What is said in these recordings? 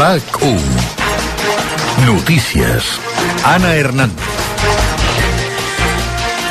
RAC1 Notícies Anna Hernández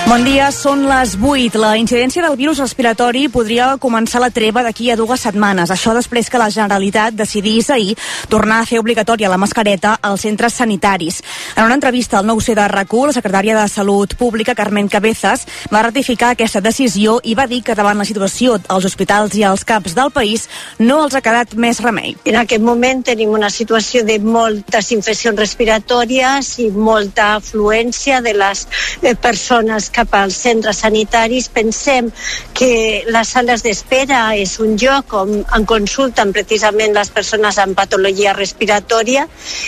Bon dia, són les 8. La incidència del virus respiratori podria començar la treva d'aquí a dues setmanes. Això després que la Generalitat decidís ahir tornar a fer obligatòria la mascareta als centres sanitaris. En una entrevista al nou c de rac la secretària de Salut Pública, Carmen Cabezas, va ratificar aquesta decisió i va dir que davant la situació als hospitals i als CAPs del país no els ha quedat més remei. En aquest moment tenim una situació de moltes infeccions respiratòries i molta afluència de les eh, persones que cap als centres sanitaris. Pensem que les sales d'espera és un lloc on en consulten precisament les persones amb patologia respiratòria,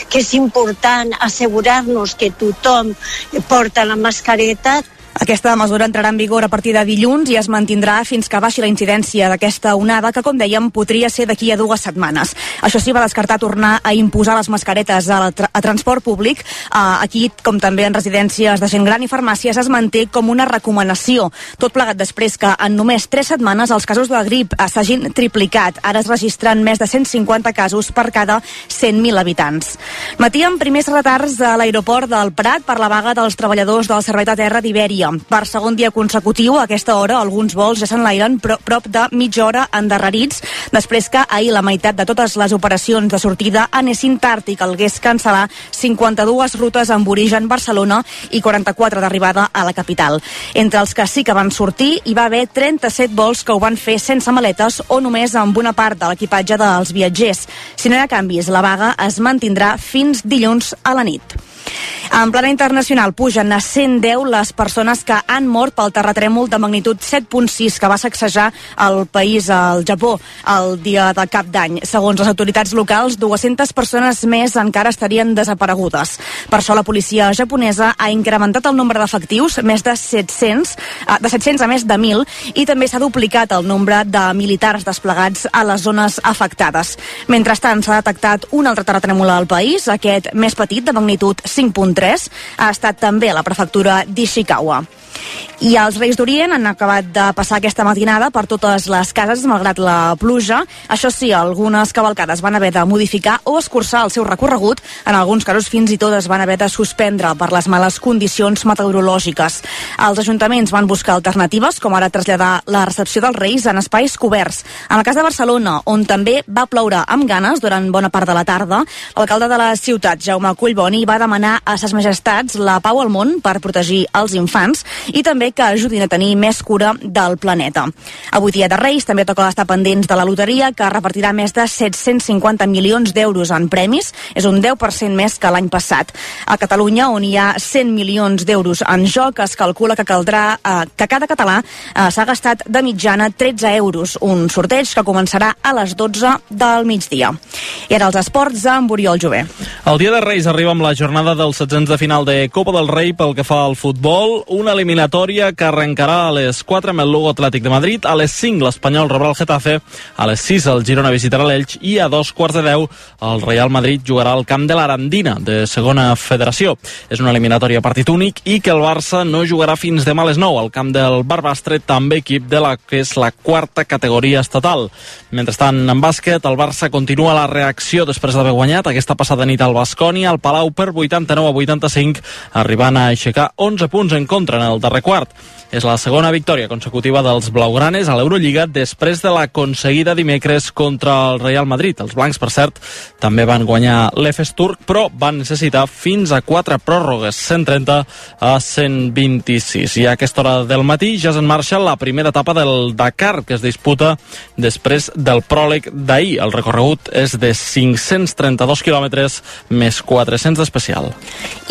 que és important assegurar-nos que tothom porta la mascareta. Aquesta mesura entrarà en vigor a partir de dilluns i es mantindrà fins que baixi la incidència d'aquesta onada, que, com dèiem, podria ser d'aquí a dues setmanes. Això sí, va descartar tornar a imposar les mascaretes a, tra a transport públic. Uh, aquí, com també en residències de gent gran i farmàcies, es manté com una recomanació. Tot plegat després que en només tres setmanes els casos de grip s'hagin triplicat. Ara es registren més de 150 casos per cada 100.000 habitants. Matí amb primers retards a l'aeroport del Prat per la vaga dels treballadors del Servei de Terra d'Ibèria dia. Per segon dia consecutiu, a aquesta hora, alguns vols ja s'enlairen pro prop de mitja hora endarrerits, després que ahir la meitat de totes les operacions de sortida anessin tard i calgués cancel·lar 52 rutes amb origen Barcelona i 44 d'arribada a la capital. Entre els que sí que van sortir, hi va haver 37 vols que ho van fer sense maletes o només amb una part de l'equipatge dels viatgers. Si no hi ha canvis, la vaga es mantindrà fins dilluns a la nit. En plana internacional pugen a 110 les persones que han mort pel terratrèmol de magnitud 7.6 que va sacsejar el país, al Japó, el dia de cap d'any. Segons les autoritats locals, 200 persones més encara estarien desaparegudes. Per això la policia japonesa ha incrementat el nombre d'efectius, més de 700, eh, de 700 a més de 1.000, i també s'ha duplicat el nombre de militars desplegats a les zones afectades. Mentrestant, s'ha detectat un altre terratrèmol al país, aquest més petit, de magnitud 5.3 ha estat també a la prefectura d'Ishikawa. I els Reis d'Orient han acabat de passar aquesta matinada per totes les cases, malgrat la pluja. Això sí, algunes cavalcades van haver de modificar o escurçar el seu recorregut. En alguns casos fins i tot es van haver de suspendre per les males condicions meteorològiques. Els ajuntaments van buscar alternatives, com ara traslladar la recepció dels Reis en espais coberts. En el cas de Barcelona, on també va ploure amb ganes durant bona part de la tarda, l'alcalde de la ciutat, Jaume Collboni, va demanar a ses majestats la pau al món per protegir els infants i també que ajudin a tenir més cura del planeta. Avui dia de Reis també toca estar pendents de la loteria que repartirà més de 750 milions d'euros en premis, és un 10% més que l'any passat. A Catalunya, on hi ha 100 milions d'euros en joc, es calcula que caldrà eh, que cada català eh, s'ha gastat de mitjana 13 euros, un sorteig que començarà a les 12 del migdia. I ara els esports amb Oriol Jové. El dia de Reis arriba amb la jornada dels setzents de final de Copa del Rei pel que fa al futbol, una eliminatòria que arrencarà a les 4 amb el Lugo Atlètic de Madrid, a les 5 l'Espanyol rebrà el Getafe, a les 6 el Girona visitarà l'Elx i a dos quarts de 10 el Real Madrid jugarà al camp de l'Arandina, de segona federació. És una eliminatòria partit únic i que el Barça no jugarà fins demà a les 9 al camp del Barbastre, també equip de la que és la quarta categoria estatal. Mentrestant, en bàsquet, el Barça continua la reacció després d'haver guanyat aquesta passada nit al Bascònia, al Palau per 89 a 85, arribant a aixecar 11 punts en contra en el darrer quart. És la segona victòria consecutiva dels blaugranes a l'Eurolliga després de l'aconseguida dimecres contra el Real Madrid. Els blancs, per cert, també van guanyar l'Efes turc, però van necessitar fins a quatre pròrrogues, 130 a 126. I a aquesta hora del matí ja és en marxa la primera etapa del Dakar, que es disputa després del pròleg d'ahir. El recorregut és de 532 quilòmetres més 400 d'especial.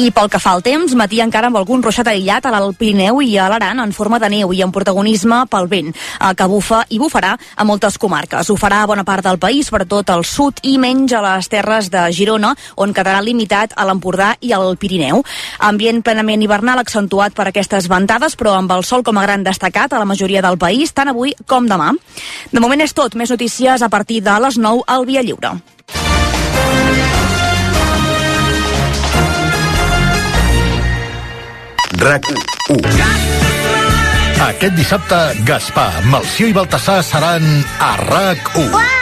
I pel que fa al temps, matí encara amb algun ruixat aïllat a l'Alt Pirineu i a l'Aran en forma de neu i amb protagonisme pel vent, eh, que bufa i bufarà a moltes comarques. Ho farà a bona part del país, sobretot al sud i menys a les terres de Girona, on quedarà limitat a l'Empordà i al Pirineu. Ambient plenament hivernal accentuat per aquestes ventades, però amb el sol com a gran destacat a la majoria del país, tant avui com demà. De moment és tot. Més notícies a partir de les 9 al Via Lliure. RAC 1 aquest dissabte, Gaspar, Malció i Baltasar seran a RAC1. Uau,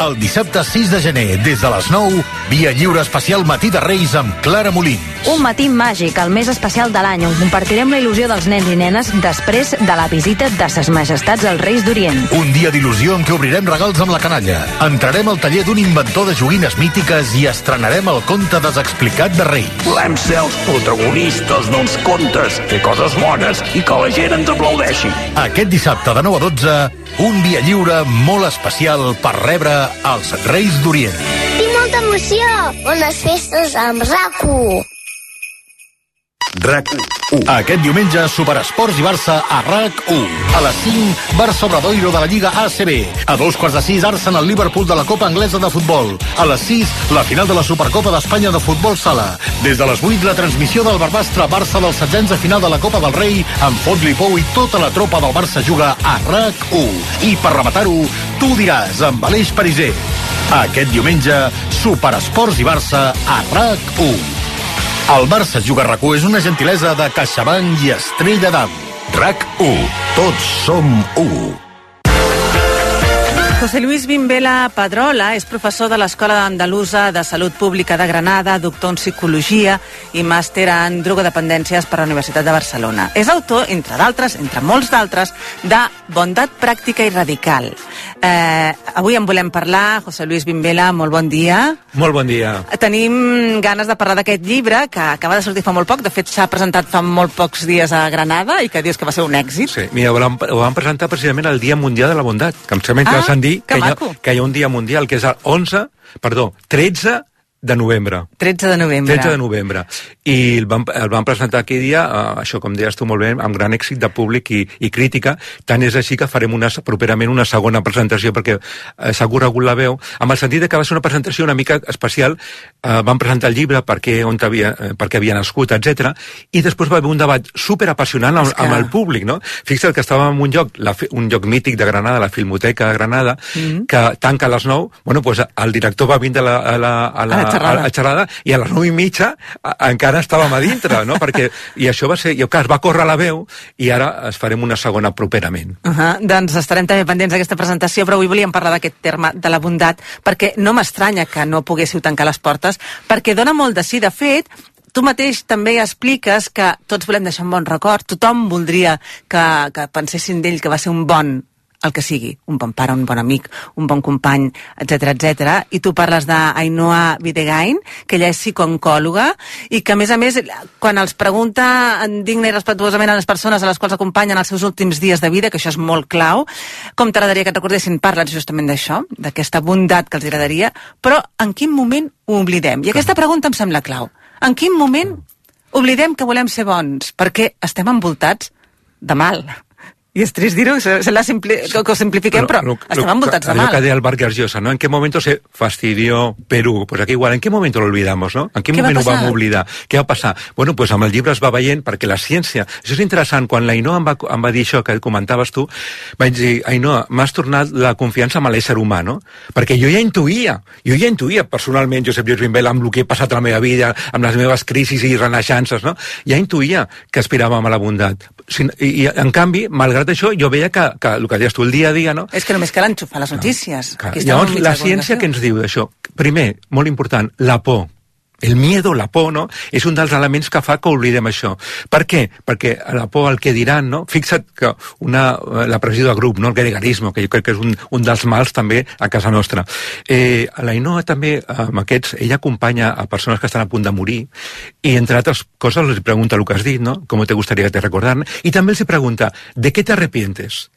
El dissabte 6 de gener, des de les 9, via lliure especial Matí de Reis amb Clara Molins. Un matí màgic, el més especial de l'any, on compartirem la il·lusió dels nens i nenes després de la visita de ses majestats als Reis d'Orient. Un dia d'il·lusió en què obrirem regals amb la canalla. Entrarem al taller d'un inventor de joguines mítiques i estrenarem el conte desexplicat de Reis. Volem ser els protagonistes dels contes, fer coses bones i que la gent ens aplaudeixi. Aquest dissabte de 9 a 12, un dia lliure molt especial per rebre els Reis d'Orient. Tinc molta emoció! Bones festes amb RAC1! RAC1. Aquest diumenge, Superesports i Barça a RAC1. A les 5, Barça Obradoiro de la Lliga ACB. A dos quarts de sis, Arsenal Liverpool de la Copa Anglesa de Futbol. A les 6, la final de la Supercopa d'Espanya de Futbol Sala. Des de les 8, la transmissió del Barbastre Barça del setzents de final de la Copa del Rei amb Fotli Pou i tota la tropa del Barça juga a RAC1. I per rematar-ho, tu diràs amb Aleix Pariser. Aquest diumenge, Superesports i Barça a RAC1. El Barça Juga rac és una gentilesa de CaixaBank i Estrella d'Am. RAC1. Tots som 1. José Luis Bimbela Pedrola és professor de l'Escola Andalusa de Salut Pública de Granada, doctor en Psicologia i màster en drogodependències per la Universitat de Barcelona. És autor, entre d'altres, entre molts d'altres, de Bondat Pràctica i Radical. Eh, avui en volem parlar. José Luis Bimbela, molt bon dia. Molt bon dia. Tenim ganes de parlar d'aquest llibre que acaba de sortir fa molt poc. De fet, s'ha presentat fa molt pocs dies a Granada i que dius que va ser un èxit. Sí, mira, ho vam, ho vam presentar precisament el Dia Mundial de la Bondat, que em sembla Ah, interessant dir que que, hi ha, que hi ha un dia mundial, que és el 11, perdó, 13 de novembre. 13 de novembre. 13 de novembre. I el vam, el vam presentar aquell dia, eh, això com deies tu molt bé, amb gran èxit de públic i, i crítica. Tant és així que farem una, properament una segona presentació perquè eh, s'ha corregut la veu, amb el sentit que va ser una presentació una mica especial. Eh, vam presentar el llibre, per què, on havia, eh, per què havia nascut, etc. I després va haver un debat super apassionant amb, que- amb el públic, no? Fixa't que estàvem en un lloc, la, un lloc mític de Granada, la Filmoteca de Granada, Mm. que tanca a les 9, bueno, pues el director va vindre a la, a la, a la, A la xerrada. a la xerrada i a les 9 i mitja a, encara estàvem a dintre, no? Perquè, I això va ser, jo que es va córrer la veu i ara es farem una segona properament. Uh -huh. Doncs estarem també pendents d'aquesta presentació, però avui volíem parlar d'aquest terme de la bondat, perquè no m'estranya que no poguéssiu tancar les portes, perquè dona molt de sí. De fet, tu mateix també expliques que tots volem deixar un bon record, tothom voldria que, que pensessin d'ell que va ser un bon el que sigui, un bon pare, un bon amic, un bon company, etc etc. I tu parles d'Ainoa Videgain, que ella és psicooncòloga, i que, a més a més, quan els pregunta digna i respectuosament a les persones a les quals acompanyen els seus últims dies de vida, que això és molt clau, com t'agradaria que et recordessin, parles justament d'això, d'aquesta bondat que els agradaria, però en quin moment ho oblidem? I aquesta pregunta em sembla clau. En quin moment oblidem que volem ser bons? Perquè estem envoltats de mal. I és trist dir-ho, se, se la simpli que, que ho simplifiquem, però, lo- estem envoltats de allò mal. que deia el Vargas Llosa, ¿no? ¿En qué momento se fastidió Perú? Pues aquí igual, ¿en qué momento lo olvidamos, no? En Què va moment ho vam oblidar? Què va passar? Bueno, pues amb el llibre es va veient perquè la ciència... Això és interessant, quan l'Ainoa em, va, em va dir això que comentaves tu, vaig dir, Ainoa, m'has tornat la confiança amb l'ésser humà, no? Perquè jo ja intuïa, jo ja intuïa personalment, Josep Lluís Bimbel, amb el que he passat a la meva vida, amb les meves crisis i renaixences, no? Ja intuïa que aspiràvem a la bondat. I, i en canvi, malgrat això, jo veia que, que el que deies tu el dia a dia, no? És que només cal enxufar les notícies. Clar. Aquí estem Llavors, la ciència que ens diu d'això? Primer, molt important, la por. El miedo, la por, no? És un dels elements que fa que oblidem això. Per què? Perquè la por al que diran, no? Fixa't que una, la pressió de grup, no? el gregarisme, que jo crec que és un, un dels mals també a casa nostra. Eh, la Inoa també, amb aquests, ella acompanya a persones que estan a punt de morir i, entre altres coses, els pregunta el que has dit, no? Com te gustaría que te recordaran? I també els pregunta, ¿de què t'arrepientes?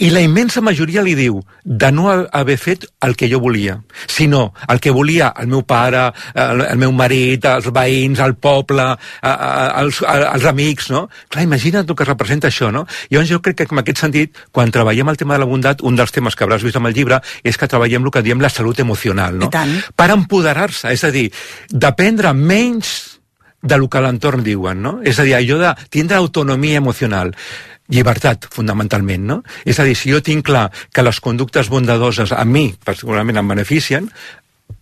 I la immensa majoria li diu de no ha- haver fet el que jo volia, sinó el que volia el meu pare, el, el meu marit, els veïns, el poble, els, els amics, no? Clar, imagina't el que representa això, no? Llavors jo crec que en aquest sentit, quan treballem el tema de la bondat, un dels temes que hauràs vist amb el llibre és que treballem el que diem la salut emocional, no? Per empoderar-se, és a dir, dependre menys de lo que l'entorn diuen, no? És a dir, allò de tindre autonomia emocional llibertat, fonamentalment, no? És a dir, si jo tinc clar que les conductes bondadoses a mi, particularment, em beneficien,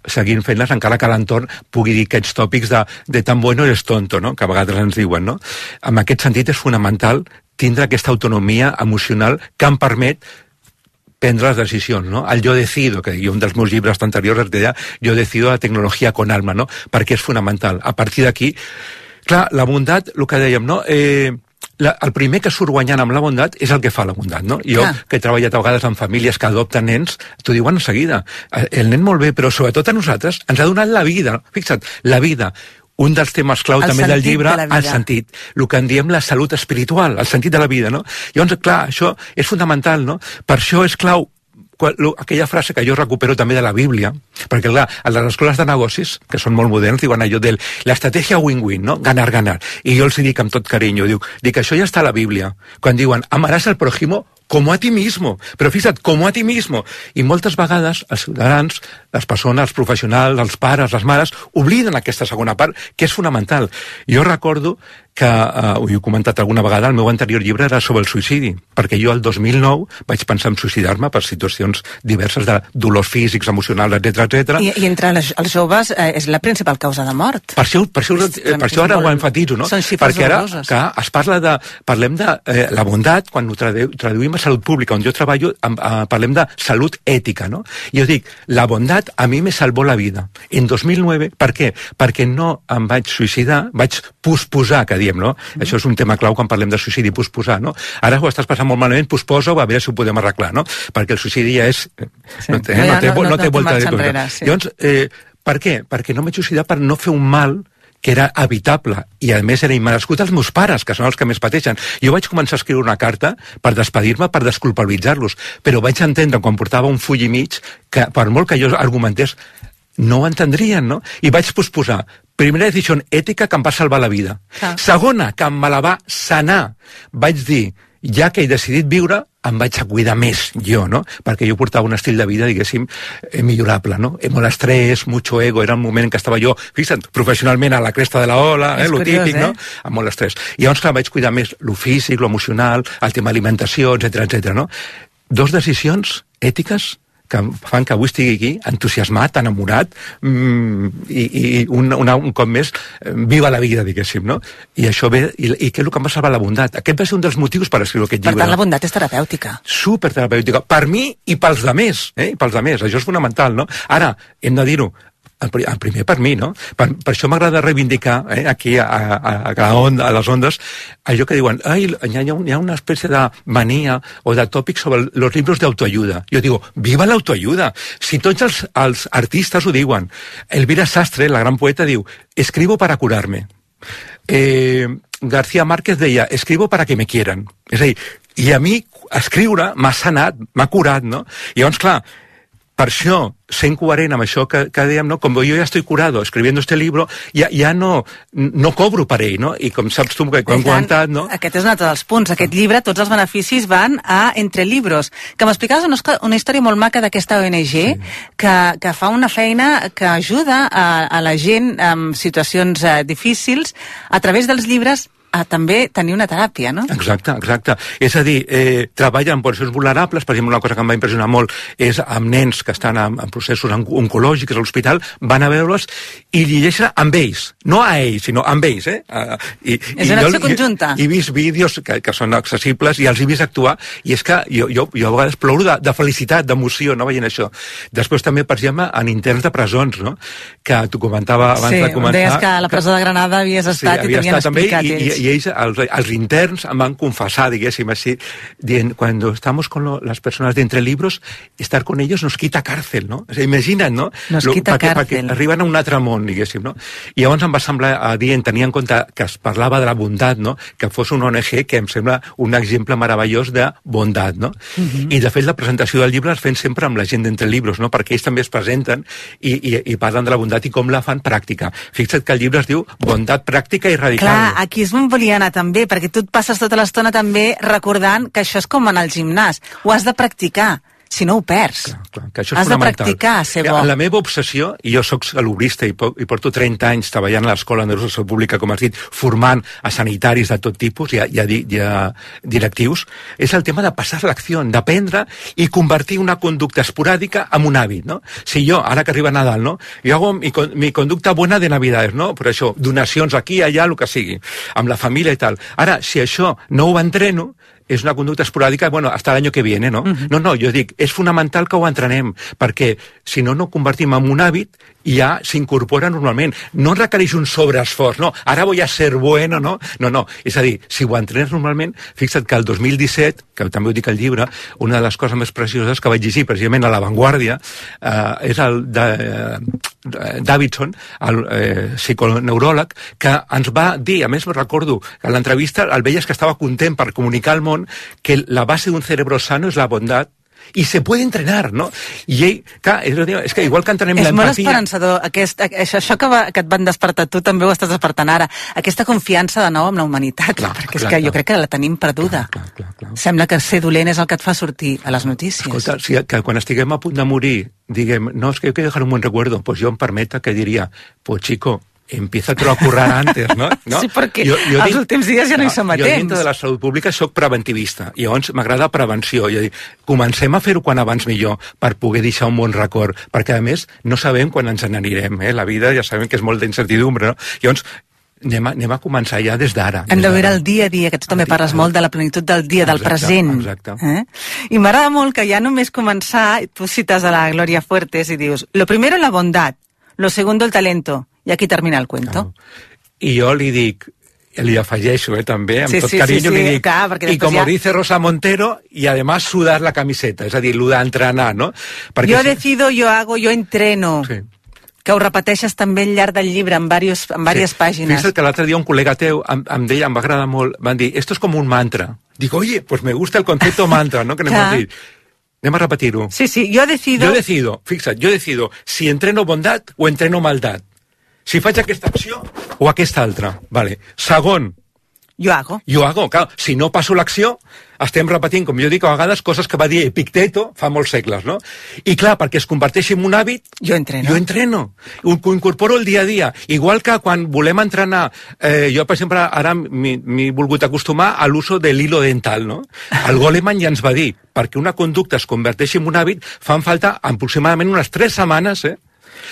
seguint fent-les encara que l'entorn pugui dir aquests tòpics de, de tan bueno eres tonto, no? que a vegades ens diuen. No? En aquest sentit és fonamental tindre aquesta autonomia emocional que em permet prendre les decisions, no? El jo decido, que jo un dels meus llibres anteriors es deia jo decido la tecnologia con alma, no? Perquè és fonamental. A partir d'aquí, clar, la bondat, el que dèiem, no? Eh, la, el primer que surt guanyant amb la bondat és el que fa la bondat, no? Jo, Clar. que he treballat a vegades amb famílies que adopten nens, t'ho diuen en seguida. Eh, El nen molt bé, però sobretot a nosaltres ens ha donat la vida. Fixa't, la vida. Un dels temes clau El també del llibre, de el sentit. El que en diem la salut espiritual, el sentit de la vida, no? Llavors, clar, això és fonamental, no? Per això és clau aquella frase que jo recupero també de la Bíblia, perquè clar, a les escoles de negocis, que són molt moderns, diuen allò del l'estratègia win-win, no? Ganar, ganar. I jo els dic amb tot carinyo, diu, dic, això ja està a la Bíblia. Quan diuen, amaràs al prójimo como a ti mismo. Però fixa't, como a ti mismo. I moltes vegades els ciutadans, les persones, els professionals, els pares, les mares, obliden aquesta segona part, que és fonamental. Jo recordo que, eh, ho he comentat alguna vegada, el meu anterior llibre era sobre el suïcidi, perquè jo el 2009 vaig pensar en suïcidar-me per situacions diverses de dolors físics, emocionals, etc etc. I, I entre les, els joves eh, és la principal causa de mort. Per això, per això, És- per això ara és ho molt- enfatitzo, no? Perquè ara que es parla de... Parlem de eh, la bondat, quan ho tradu traduïm a salut pública, on jo treballo, amb, eh, parlem de salut ètica, no? I jo dic, la bondat a mi me salvó la vida. En 2009, per què? Perquè no em vaig suïcidar, vaig posposar, que diem, no? Mm. Això és un tema clau quan parlem de suïcidi, posposar, no? Ara ho estàs passant molt malament, posposa-ho, a veure si ho podem arreglar, no? Perquè el suïcidi ja és... Sí. No té, No no té, no- no, no té volta de enrere, sí. Llavors, eh, per què? Perquè no m'he suïcidat per no fer un mal que era evitable i a més era immerescut als meus pares, que són els que més pateixen. Jo vaig començar a escriure una carta per despedir-me, per desculpabilitzar-los, però vaig entendre quan portava un full i mig que per molt que jo argumentés no ho entendrien, no? I vaig posposar. Primera decisió ètica que em va salvar la vida. Clar. Segona, que me la va sanar. Vaig dir, ja que he decidit viure, em vaig a cuidar més jo, no? Perquè jo portava un estil de vida, diguéssim, eh, millorable, no? Eh, molt estrès, mucho ego, era un moment en què estava jo, fixa't, professionalment a la cresta de la ola, eh, lo curiós, típic, eh? no? Amb molt estrès. I llavors, clar, vaig cuidar més lo físic, lo emocional, el tema alimentació, etc etc. no? Dos decisions ètiques que fan que avui estigui aquí entusiasmat, enamorat mm, i, i un, una, un cop més viva la vida, diguéssim, no? I això ve, i, i què és el que em va salvar la bondat? Aquest va ser un dels motius per escriure aquest Per llibre tant, la bondat és terapèutica. superterapèutica, per mi i pels demés, eh? I pels demés, això és fonamental, no? Ara, hem de dir-ho, el, el primer per mi, no? Per, per això m'agrada reivindicar, eh, aquí a, a, a, onda, a les ondes, allò que diuen, ai, hi ha, hi ha una espècie de mania o de tòpic sobre el- los libros d'autoayuda. Jo digo, viva l'autoayuda! Si tots els, els artistes ho diuen. Elvira Sastre, la gran poeta, diu, escribo para curarme. Eh, García Márquez deia, escribo para que me quieran. És a dir, i a mi escriure m'ha sanat, m'ha curat, no? I llavors, clar, per això, sent coherent amb això que, que dèiem, no? com jo ja estic curado escribiendo este libro, ja, ja no, no cobro per ell, no? I com saps tu, que quan hem comentat, no? Aquest és un altre dels punts. Aquest llibre, tots els beneficis van a Entre Libros. Que m'explicaves una, una història molt maca d'aquesta ONG sí. que, que fa una feina que ajuda a, a la gent en situacions eh, difícils a través dels llibres a també tenir una teràpia, no? Exacte, exacte. És a dir, eh, treballa amb poblacions vulnerables, per exemple, una cosa que em va impressionar molt és amb nens que estan en, en processos on- oncològics a l'hospital, van a veure'ls i llegeixen amb ells, no a ells, sinó amb ells, eh? Uh, i, És una jo- acció conjunta. I, he vist vídeos que, que són accessibles i els he vist actuar, i és que jo, jo, jo a vegades ploro de, de felicitat, d'emoció, no veient això. Després també, per exemple, en interns de presons, no? Que t'ho comentava abans sí, de començar. deies que a la presó de Granada havies estat i havia t'havien explicat i, i, ells. els, els interns em van confessar, diguéssim així, dient, cuando estamos con lo, las personas de entre libros, estar con ellos nos quita cárcel, no? O sigui, imagina't, no? Nos quita perquè, cárcel. Perquè arriben a un altre món, diguéssim, no? I llavors em va semblar adient, tenir en compte que es parlava de la bondat, no? Que fos una ONG que em sembla un exemple meravellós de bondat, no? Mhm. I, de fet, la presentació del llibre es fent sempre amb la gent d'entre libros, no? Perquè ells també es presenten i, i, i parlen de la bondat i com la fan pràctica. Fixa't que el llibre es diu Bondat pràctica i radical. Clar, aquí és volia anar també, perquè tu et passes tota l'estona també recordant que això és com anar al gimnàs. Ho has de practicar, si no ho perds. Clar, que això és has de practicar, ser bo. La meva obsessió, i jo sóc salubrista i, i porto 30 anys treballant a l'Escola de Salut Pública, com has dit, formant a sanitaris de tot tipus i a, i a, i a directius, és el tema de passar l'acció, d'aprendre i convertir una conducta esporàdica en un hàbit, no? Si jo, ara que arriba Nadal, no? Jo hago mi, mi conducta buena de Navidades, no? Per això, donacions aquí, allà, el que sigui, amb la família i tal. Ara, si això no ho entreno, és una conducta esporàdica, bueno, hasta l'any que viene, no? No, no, jo dic, és fonamental que ho entrenem, perquè si no, no ho convertim en un hàbit i ja s'incorpora normalment. No requereix un sobreesforç, no, ara voy a ser bueno, no? No, no, és a dir, si ho entrenes normalment, fixa't que el 2017, que també ho dic al llibre, una de les coses més precioses que vaig llegir precisament a La Vanguardia, eh, és el de, eh, Davidson, el eh, psiconeuròleg, que ens va dir, a més recordo, que a l'entrevista el veies que estava content per comunicar al món que la base d'un cerebro sano és la bondat i se puede entrenar, no? I ell, clar, és, és que igual que entrenem És molt l'empatia... esperançador. Aquest, això, això que, va, que et van despertar tu també ho estàs despertant ara. Aquesta confiança de nou amb la humanitat. Clar, perquè és clar, que clar. jo crec que la tenim perduda. Clar, clar, clar. Sembla que ser dolent és el que et fa sortir a les notícies. Escolta, si, que quan estiguem a punt de morir diguem, no, es que yo quiero dejar un buen recuerdo, pues yo en permeta que diria, pues chico, empieza a currar antes, no? no? Sí, perquè els últims dies ja no hi som a Jo dintre de la salut pública sóc preventivista, i llavors m'agrada prevenció, i a dir, comencem a fer-ho quan abans millor per poder deixar un bon record, perquè a més no sabem quan ens n'anirem, eh? la vida ja sabem que és molt d'incertidumbre, no? Llavors, anem a, anem a començar ja des d'ara. Hem de veure el dia a dia, que tu també parles molt de la plenitud del dia, del Exacte, present. exacte. Eh? I m'agrada molt que ja només començar, tu cites a la Gloria Fuertes i dius, lo primero la bondad, lo segundo el talento, i aquí termina el cuento. I jo li dic, li afegeixo, eh, també, amb Sí, tot sí, carinyo, sí, li sí, dic, clar, perquè i després com ja- dice Rosa Montero, y además sudar la camiseta, és a dir, lo d'entrenar, no? jo si- decido, jo hago, jo entreno. Sí. Que ho repeteixes també al llarg del llibre, en, varios, en diverses Sí. pàgines. Fixa't que l'altre dia un col·lega teu em, em deia, em va agradar molt, van dir, esto es como un mantra. Digo, oye, pues me gusta el concepto mantra, ¿no? Que anem a dir. Anem a repetir-ho. Sí, sí, jo decido... Jo decido, fixa't, jo decido si entreno bondat o entreno maldat. Si faig aquesta acció o aquesta altra. Vale. Segon, Jo hago. jo hago, clar, si no passo l'acció, estem repetint, com jo dic a vegades, coses que va dir Epicteto fa molts segles, no? I clar, perquè es converteixi en un hàbit, Jo entreno. jo entreno, ho, incorporo el dia a dia. Igual que quan volem entrenar, eh, jo, per exemple, ara m'hi m'hi he volgut acostumar a l'uso de l'hilo dental, no? El Goleman ja ens va dir, perquè una conducta es converteixi en un hàbit, fan falta aproximadament unes 3 setmanes, eh?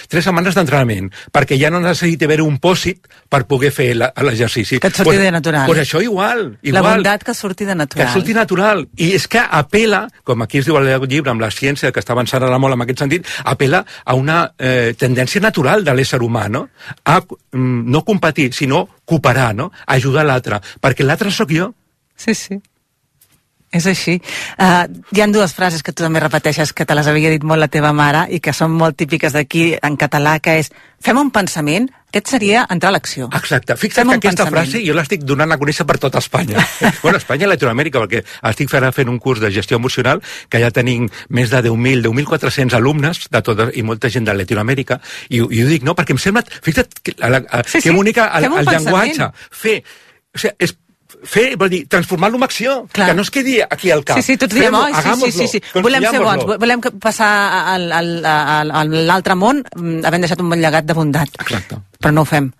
Tres setmanes d'entrenament, perquè ja no necessita haver un pòsit per poder fer la- l'exercici. Que et surti de natural. Pues això igual, La igual. bondat que surti de natural. Que surti natural. I és que apela, com aquí es diu al llibre, amb la ciència que està avançant ara molt en aquest sentit, apela a una eh, tendència natural de l'ésser humà, no? A mm, no competir, sinó cooperar, no? Ajudar l'altre. Perquè l'altre sóc jo. Sí, sí. És així. Uh, hi han dues frases que tu també repeteixes, que te les havia dit molt la teva mare i que són molt típiques d'aquí en català, que és fem un pensament, aquest seria entrar a l'acció. Exacte. Fixa't que aquesta pensament. frase jo l'estic donant a conèixer per tota Espanya. bueno, Espanya i Latinoamèrica, perquè estic fent, fent un curs de gestió emocional que ja tenim més de 10.000, 10.400 alumnes de tota, i molta gent de Latinoamèrica, i, i ho dic, no?, perquè em sembla... Fixa't que, a la, a, Sí, que sí. bonica el, el llenguatge. Fer... O sigui, és fer, vol dir, transformar-lo en acció, Clar. que no es quedi aquí al cap. Sí, sí, tots diem, oi, sí, sí, sí, sí. Volem ser bons, volem passar al, al, al, a l'altre món mm, havent deixat un bon llegat de bondat. Exacte. Però no ho fem.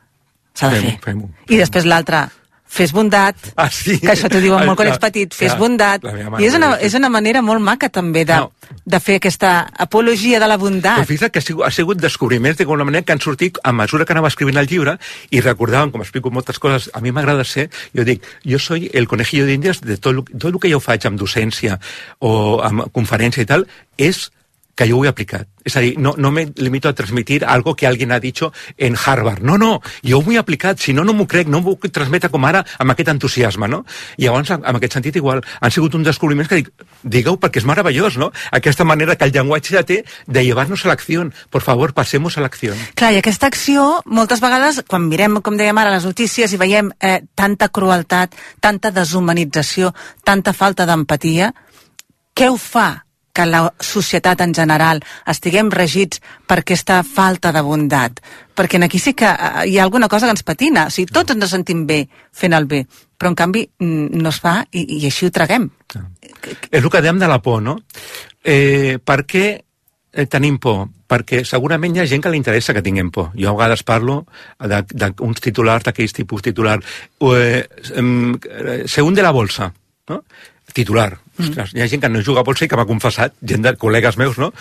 S'ha de fer. fem-ho, I després l'altre, fes bondat, Ah, sí? que això t'ho diuen Ah, molt quan ets petit, fes clar, bondat. I és una, és una manera molt maca també de, No. de fer aquesta apologia de la bondat. Però fixa't que ha sigut, ha sigut descobriments d'alguna manera que han sortit a mesura que anava escrivint el llibre i recordàvem, com explico moltes coses, a mi m'agrada ser, jo dic, jo soy el conejillo d'índies de tot, tot el que jo faig amb docència o amb conferència i tal, és que jo ho he aplicat. És a dir, no, no me limito a transmitir algo que alguien ha dicho en Harvard. No, no, jo ho he aplicat, si no, no m'ho crec, no m'ho puc transmetre com ara amb aquest entusiasme, no? I llavors, en aquest sentit, igual, han sigut uns descobriments que dic, digue-ho perquè és meravellós, no? Aquesta manera que el llenguatge ja té de llevar-nos a l'acció. Por favor, passemos a l'acció. Clar, i aquesta acció, moltes vegades, quan mirem, com dèiem ara, les notícies i veiem eh, tanta crueltat, tanta deshumanització, tanta falta d'empatia, què ho fa que la societat en general estiguem regits per aquesta falta de bondat? Perquè aquí sí que eh, hi ha alguna cosa que ens patina. O sigui, tots ens sentim bé fent el bé, però en canvi mm, no es fa i, i així ho traguem. És el que dèiem de la por, no? Eh, per què eh, tenim por? Perquè segurament hi ha gent que li interessa que tinguem por. Jo a vegades parlo d'uns titulars, d'aquells tipus titular. Eh, eh, de la bolsa, no? Titular. Ostres, hi ha gent que no juga a bolsa i que m'ha confessat, gent de col·legues meus, no?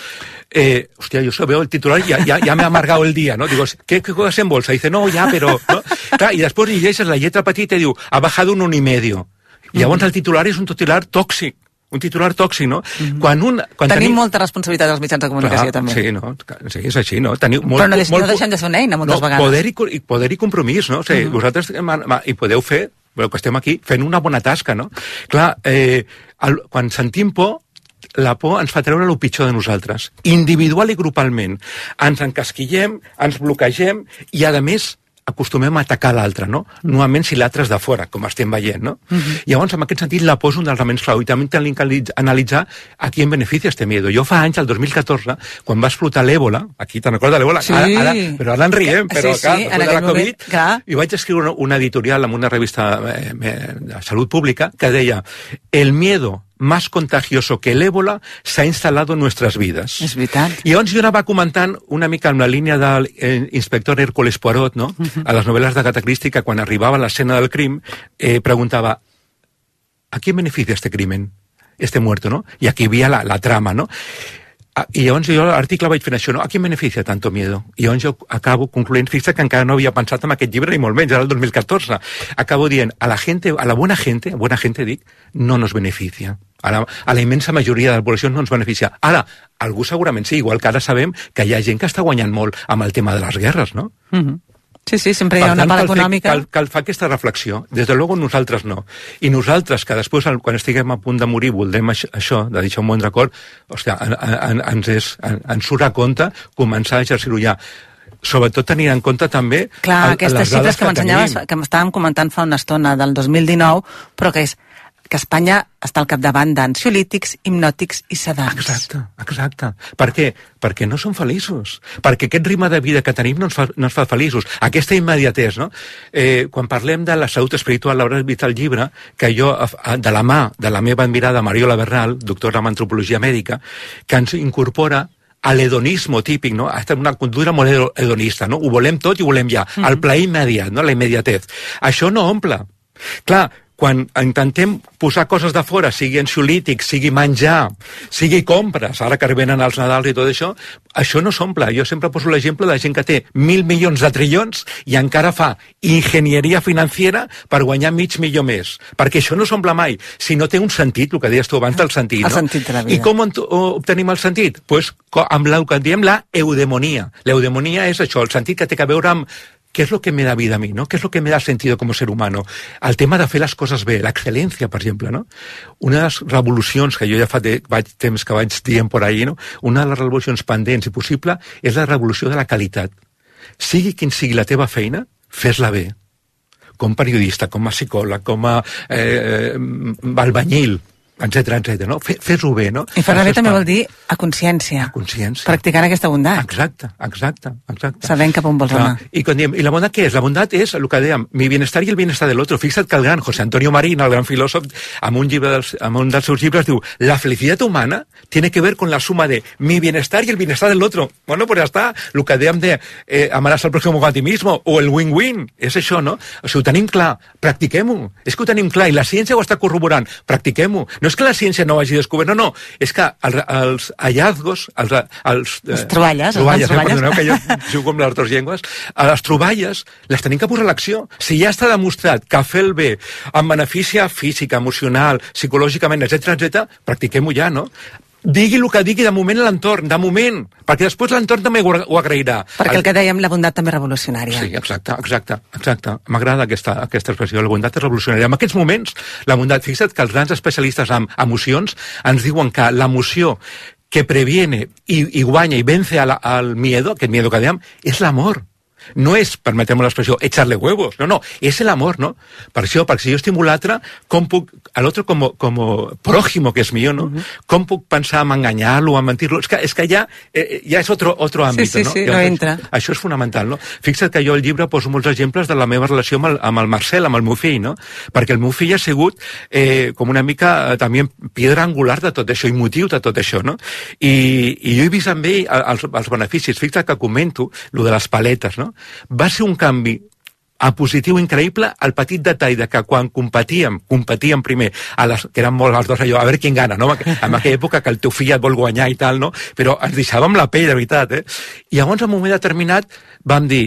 Eh, hòstia, yo solo veo el titular y ya, ya, ya me ha amargado el día, ¿no? Digo, ¿qué, qué juegas en bolsa? Dice, no, ya, pero... ¿no? Clar, I després llegeixes la lletra petita i diu, ha bajado un un y medio. Llavors el titular és un titular tòxic un titular tòxic, no? Mhm. Quan un, quan Tenim tenim molta responsabilitat als mitjans de comunicació, Clar, també. Sí, no? sí, és així, no? Teniu molt, Però no molt, no deixem de ser una eina, moltes no, vegades. Poder i, i, poder i compromís, no? O sigui, vosaltres ma- ma- hi podeu fer, però que estem aquí fent una bona tasca, no? Clar, eh, el, quan sentim por, la por ens fa treure el pitjor de nosaltres, individual i grupalment. Ens encasquillem, ens bloquegem i, a més, acostumem a atacar l'altre, no? Normalment si l'altre és de fora, com estem veient, no? Llavors, en aquest sentit, la és un dels elements clau i també tenim que analitz- analitzar a qui en beneficia este miedo. Jo fa anys, el 2014, quan va explotar l'èbola, aquí te'n recordes de l'èbola? Sí. Ara, ara, però ara en riem, Sí, però sí, clar, després de la Covid, moment, clar. i vaig escriure una, una editorial en una revista eh, eh, de salut pública que deia el miedo más contagioso que el ébola s'ha instal·lado en nuestras vidas. És veritat. I llavors jo anava comentant una mica amb la línia de l'inspector Hércules Poirot, no? a les novel·les Christie, que quan arribava a l'escena del crim eh, preguntava ¿a quién beneficia este crimen? Este muerto, ¿no? Y aquí havia la, la trama, ¿no? Ah, I llavors jo a l'article vaig fent això, no? A qui beneficia tanto miedo? I llavors jo acabo concloent, fixa't que encara no havia pensat en aquest llibre, ni molt menys, era el 2014. Acabo dient, a la gente, a la buena gente, buena gente dic, no nos beneficia. A la, a la immensa majoria de la població no ens beneficia. Ara, algú segurament sí, igual que ara sabem que hi ha gent que està guanyant molt amb el tema de les guerres, no? Mhm. Sí, sí, sempre hi ha Per una tant, part cal fer- econòmica. Cal, cal fer aquesta reflexió. Des de luego nosaltres no. I nosaltres, que després, quan estiguem a punt de morir, voldrem això, de deixar un bon record, hòstia, en, en, ens, és, en, ens surt a compte començar a exercir-ho ja sobretot tenint en compte també Clar, el- aquestes xifres que m'ensenyaves, tenim. que m'estàvem comentant fa una estona, del 2019, però que és que Espanya està al capdavant d'ansiolítics, hipnòtics i sedants. Exacte, exacte. Per què? Perquè no som feliços. Perquè aquest ritme de vida que tenim no ens fa, no ens fa feliços. Aquesta immediatesa, no? Eh, quan parlem de la salut espiritual, l'hauràs vist al llibre, que jo, a- de la mà de la meva admirada Mariola Bernal, doctora en antropologia mèdica, que ens incorpora a l'hedonisme típic, no? Està una cultura molt hedo- hedonista, no? Ho volem tot i ho volem ja. El plaer immediat, no? La immediatez. Això no omple. Clar, quan intentem posar coses de fora, sigui ansiolític, sigui menjar, sigui compres, ara que venen els Nadals i tot això, això no s'omple. Jo sempre poso l'exemple de gent que té mil milions de trillons i encara fa enginyeria financiera per guanyar mig milió més. Perquè això no s'omple mai. Si no té un sentit, el que deies tu abans del sentit, El no? sentit de la vida. I com obtenim el sentit? Pues, amb el que en diem la eudemonia. L'eudemonia és això, el sentit que té a veure amb ¿Qué es lo que me da vida a mí? ¿no? ¿Qué es lo que me da sentido como ser humano? El tema de fer les coses bé, l'excel·lència, per exemple. No? Una de les revolucions que jo ja fa de, vaig, temps que vaig dient por ahí, no? una de les revolucions pendents i possible és la revolució de la qualitat. Sigui quin sigui la teva feina, fes-la bé. Com periodista, com a psicòleg, com a eh, albanyil, etc etc. no? Fe- Fes-ho bé, no? I fer-la bé també vol dir a consciència. A consciència. Practicant aquesta bondat. Exacte, exacte, exacte. Sabent cap on vols Clar, anar. I, quan diem, I la bondat què és? La bondat és el que dèiem, mi bienestar i el bienestar de l'altre. Fixa't que el gran José Antonio Marín, el gran filòsof, amb un, llibre dels, amb un dels seus llibres diu la felicitat humana tiene que ver con la suma de mi bienestar y el bienestar del otro. Bueno, pues ja està. El que dèiem de eh, amaràs al pròxim a ti mismo o el win-win. És això, no? O sigui, ho tenim clar. Practiquem-ho. És que ho tenim clar i la ciència ho està corroborant. Practiquem-ho. No és que la ciència no ho hagi descobert, no, no. És que el, els hallazgos, els, els, eh, Les troballes, les troballes, eh, troballes. perdoneu que jo jugo amb les dues llengües, a les troballes les tenim que posar a l'acció. Si ja està demostrat que fer el bé en beneficia física, emocional, psicològicament, etc etc, practiquem-ho ja, no? Digui el que digui de moment l'entorn, de moment, perquè després l'entorn també ho, ho agrairà. Perquè el que dèiem, la bondat també revolucionària. Sí, exacte, exacte, exacte. M'agrada aquesta, aquesta expressió, la bondat és revolucionària. En aquests moments, la bondat, fixa't que els grans especialistes en emocions ens diuen que l'emoció que previene i, i guanya i vence al, al miedo, aquest miedo que dèiem, és l'amor. No és, permetem l'expressió, echarle huevos, no, no, és l'amor, no? Per això, perquè si jo estimo l'altre, com puc, a l'altre com, com prójimo que és mío, no? Com puc pensar en enganyar-lo, en mentir-lo? És que, és que ja, eh, ja és otro, otro àmbit, sí, no? sí, no Llavors, entra. Això és fonamental, no? Fixa't que jo al llibre poso molts exemples de la meva relació amb el, amb el Marcel, amb el meu fill, no? Perquè el meu fill ha sigut eh, com una mica eh, també piedra angular de tot això, i motiu de tot això, no? I, i jo he vist amb ell els, els beneficis. Fixa't que comento lo de les paletes, no? Va ser un canvi a positiu increïble el petit detall de que quan competíem, competíem primer, a les, que eren molt els dos allò, a veure qui gana, no? En aquella època que el teu fill et vol guanyar i tal, no? Però ens deixàvem la pell, de veritat, eh? I llavors, en un moment determinat, vam dir,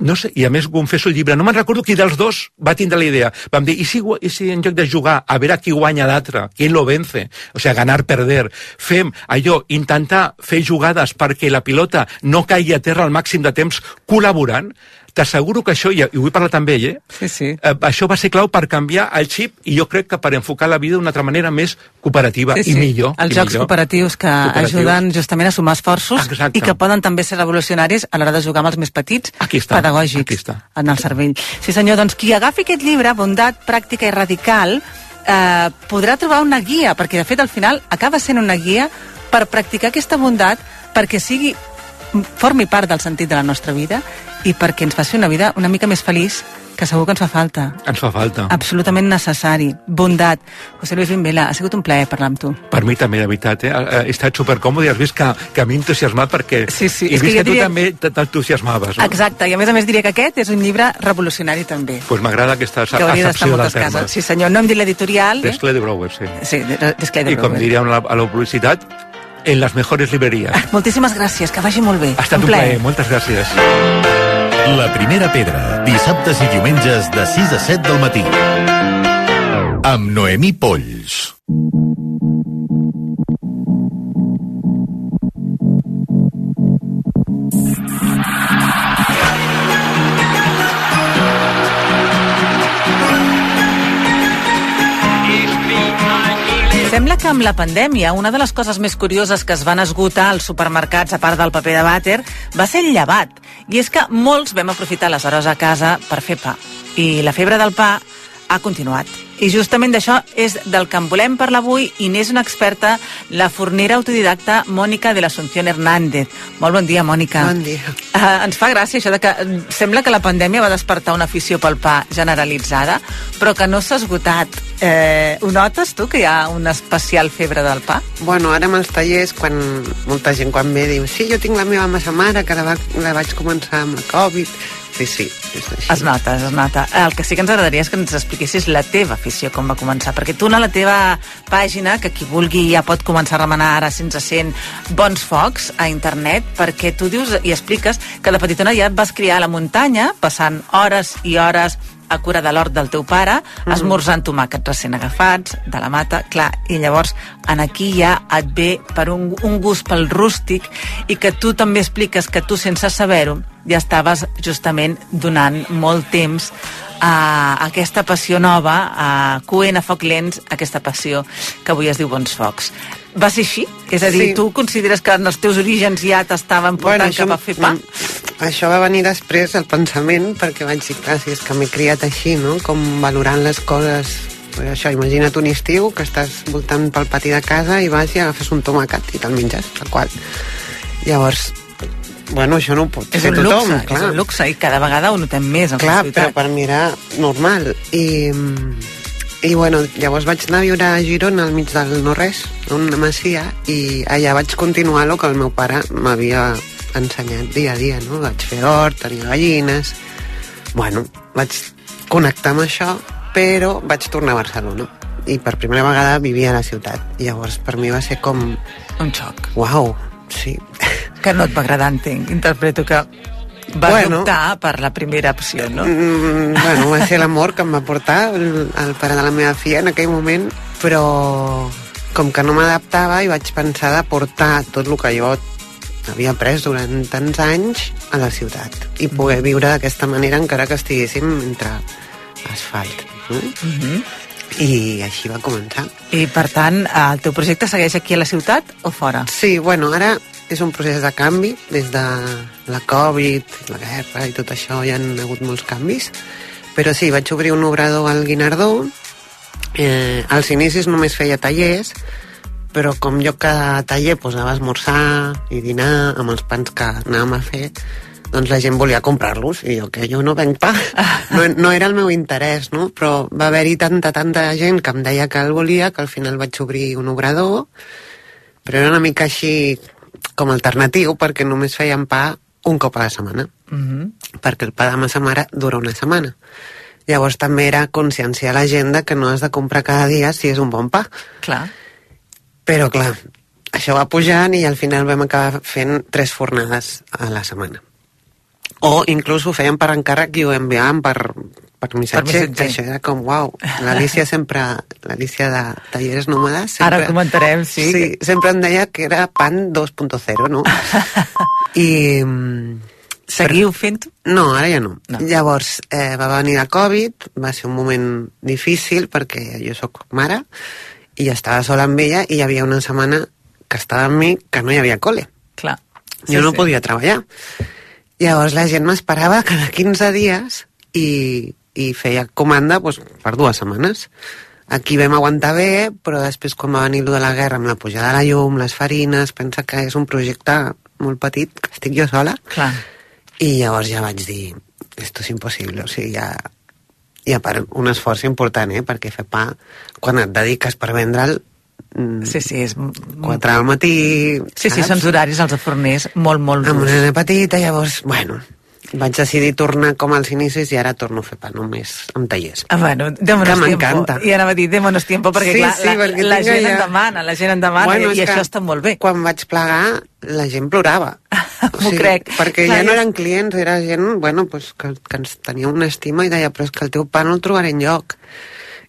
no sé, i a més confesso el llibre, no me'n recordo qui dels dos va tindre la idea. Vam dir, i si, i si en lloc de jugar a veure qui guanya l'altre, qui lo vence, o sigui, ganar, perder, fem allò, intentar fer jugades perquè la pilota no caigui a terra al màxim de temps col·laborant, t'asseguro que això, i ho vull parlar també ell, eh? Sí, sí. Eh, això va ser clau per canviar el xip i jo crec que per enfocar la vida d'una altra manera més cooperativa Sí, sí. i millor. Els i jocs millor. cooperatius que Cooperatius. ajuden justament a sumar esforços Exacte. i que poden també ser revolucionaris a l'hora de jugar amb els més petits, Aquí està, pedagògics, aquí està. en el cervell. Sí senyor, doncs qui agafi aquest llibre, Bondat, Pràctica i Radical, eh, podrà trobar una guia, perquè de fet al final acaba sent una guia per practicar aquesta bondat perquè sigui formi part del sentit de la nostra vida i perquè ens faci una vida una mica més feliç que segur que ens fa falta. Ens fa falta. Absolutament necessari. Bondat. José Luis Vimbela, ha sigut un plaer parlar amb tu. Per mi també, de veritat, eh? He estat supercòmode i has vist que, que a mi entusiasmat perquè Sí, sí, he que vist jo que, tu diria- també t'entusiasmaves. No? Exacte, i a més a més diria que aquest és un llibre revolucionari també. Pues m'agrada aquesta Que accepció moltes terme. cases. Sí senyor, no em dit l'editorial. Eh? Descle de Brouwer, sí. Sí, de- Desclé de I com Brouwer. diríem a la, a la publicitat, en les mejores libreries. Moltíssimes gràcies, que vagi molt bé. Ha estat un plaer, moltes gràcies. La primera pedra, dissabtes i diumenges de 6 a 7 del matí. Amb Noemí Polls. Sembla que amb la pandèmia una de les coses més curioses que es van esgotar als supermercats, a part del paper de vàter, va ser el llevat. I és que molts vam aprofitar les hores a casa per fer pa. I la febre del pa ha continuat. I justament d'això és del que en volem parlar avui i n'és una experta, la fornera autodidacta Mònica de l'Asunción Hernández. Molt bon dia, Mònica. Bon dia. Uh, ens fa gràcia això de que eh, sembla que la pandèmia va despertar una afició pel pa generalitzada, però que no s'ha esgotat. Eh, ho notes tu, que hi ha una especial febre del pa? Bueno, ara amb els tallers, quan molta gent quan ve diu sí, jo tinc la meva massa mare, que la, va, la vaig començar amb la Covid. Sí, sí, és així. Es nota, es nota. El que sí que ens agradaria és que ens expliquessis la teva afició, com va començar. Perquè tu a la teva pàgina, que qui vulgui ja pot començar a remenar ara sense sent bons focs a internet, perquè tu dius i expliques que de petitona ja et vas criar a la muntanya, passant hores i hores a cura de l'hort del teu pare, Mm. esmorzant tomàquets recent agafats, de la mata, clar, i llavors en aquí ja et ve per un, un gust pel rústic i que tu també expliques que tu sense saber-ho ja estaves justament donant molt temps a aquesta passió nova, a coent a foc lents, aquesta passió que avui es diu Bons Focs. Va ser així? És a dir, Sí. tu consideres que en els teus orígens ja t'estaven portant això- cap a fer pa? mm, Això va venir després, el pensament, perquè vaig dir, clar, si és que m'he criat així, no? Com valorant les coses... Això, imagina't un estiu que estàs voltant pel pati de casa i vas i agafes un tomàquet i te'l menges, tal qual. Llavors, bueno, això no ho pot És fer tothom, luxe, clar. és un luxe i cada vegada ho notem més en Clar, la però per mi era normal. I, i bueno, llavors vaig anar a viure a Girona, al mig del no-res, una masia, i allà vaig continuar el que el meu pare m'havia ensenyat dia a dia, no? Vaig fer hort, tenia gallines... Bueno, vaig connectar amb això, però vaig tornar a Barcelona. I per primera vegada vivia a la ciutat. I llavors per mi va ser com... Un xoc. Uau, sí. Que no et va agradar, entenc. Interpreto que vas Bueno. optar per la primera opció, no? Mm, bueno, va ser l'amor que em va portar el, el pare de la meva filla en aquell moment, però com que no m'adaptava i vaig pensar de portar tot el que jo havia après durant tants anys a la ciutat i poder viure d'aquesta manera encara que estiguéssim entre asfalt. No? Mm -hmm. I així va començar. I, per tant, el teu projecte segueix aquí a la ciutat o fora? Sí, bueno, ara és un procés de canvi, des de la Covid, la guerra i tot això hi han hagut molts canvis, però sí, vaig obrir un obrador al Guinardó, eh, als inicis només feia tallers, però com jo cada taller pues, anava a esmorzar i dinar amb els pans que anàvem a fer, doncs la gent volia comprar-los i jo que jo no venc pa no, no era el meu interès no? però va haver-hi tanta, tanta gent que em deia que el volia que al final vaig obrir un obrador però era una mica així com alternatiu perquè només feien pa un cop a la setmana Mm -hmm. perquè el pa de massa mare dura una setmana llavors també era conscienciar la gent de que no has de comprar cada dia si és un bon pa Clar. però clar, això va pujant i al final vam acabar fent tres fornades a la setmana O inclús ho feien per encàrrec i ho enviaven per, per missatge. missatger. Això era com, uau, l'Alicia sempre, l'Alicia de Talleres Nòmades... Sempre, Ara comentarem, sí. Sí, sempre em deia que era pan 2.0, no? I... Seguiu fent-ho? No, ara ja no. No. Llavors, eh, va venir la Covid, va ser un moment difícil perquè jo sóc mare i estava sola amb ella i hi havia una setmana que estava amb mi que no hi havia col·le. Clar. Jo no podia treballar. Llavors la gent m'esperava cada 15 dies i, i feia comanda doncs, per dues setmanes. Aquí vam aguantar bé, però després quan va venir de la guerra amb la pujada de la llum, les farines, pensa que és un projecte molt petit, que estic jo sola, Clar. i llavors ja vaig dir, esto és impossible, o sigui, ja... I a part, un esforç important, eh? Perquè fer pa, quan et dediques per vendre'l, mm, Sí, sí, és... 4 al matí... Sí, sí, saps? són horaris els de forners molt, molt amb durs. una nena petita, llavors, bueno, vaig decidir tornar com als inicis i ara torno a fer pa només amb tallers. Ah, bueno, démonos Que m'encanta. I anava a dir, démonos tiempo, perquè Sí, clar, sí, perquè la, la tinc gent allà- en demana, la gent en demana, Bueno, i, i això està molt bé. Quan vaig plegar, la gent plorava. M'ho crec. Perquè Clar, ja no eren clients, era gent bueno, pues, que, que ens tenia una estima i deia, però és que el teu pa no el trobaré enlloc.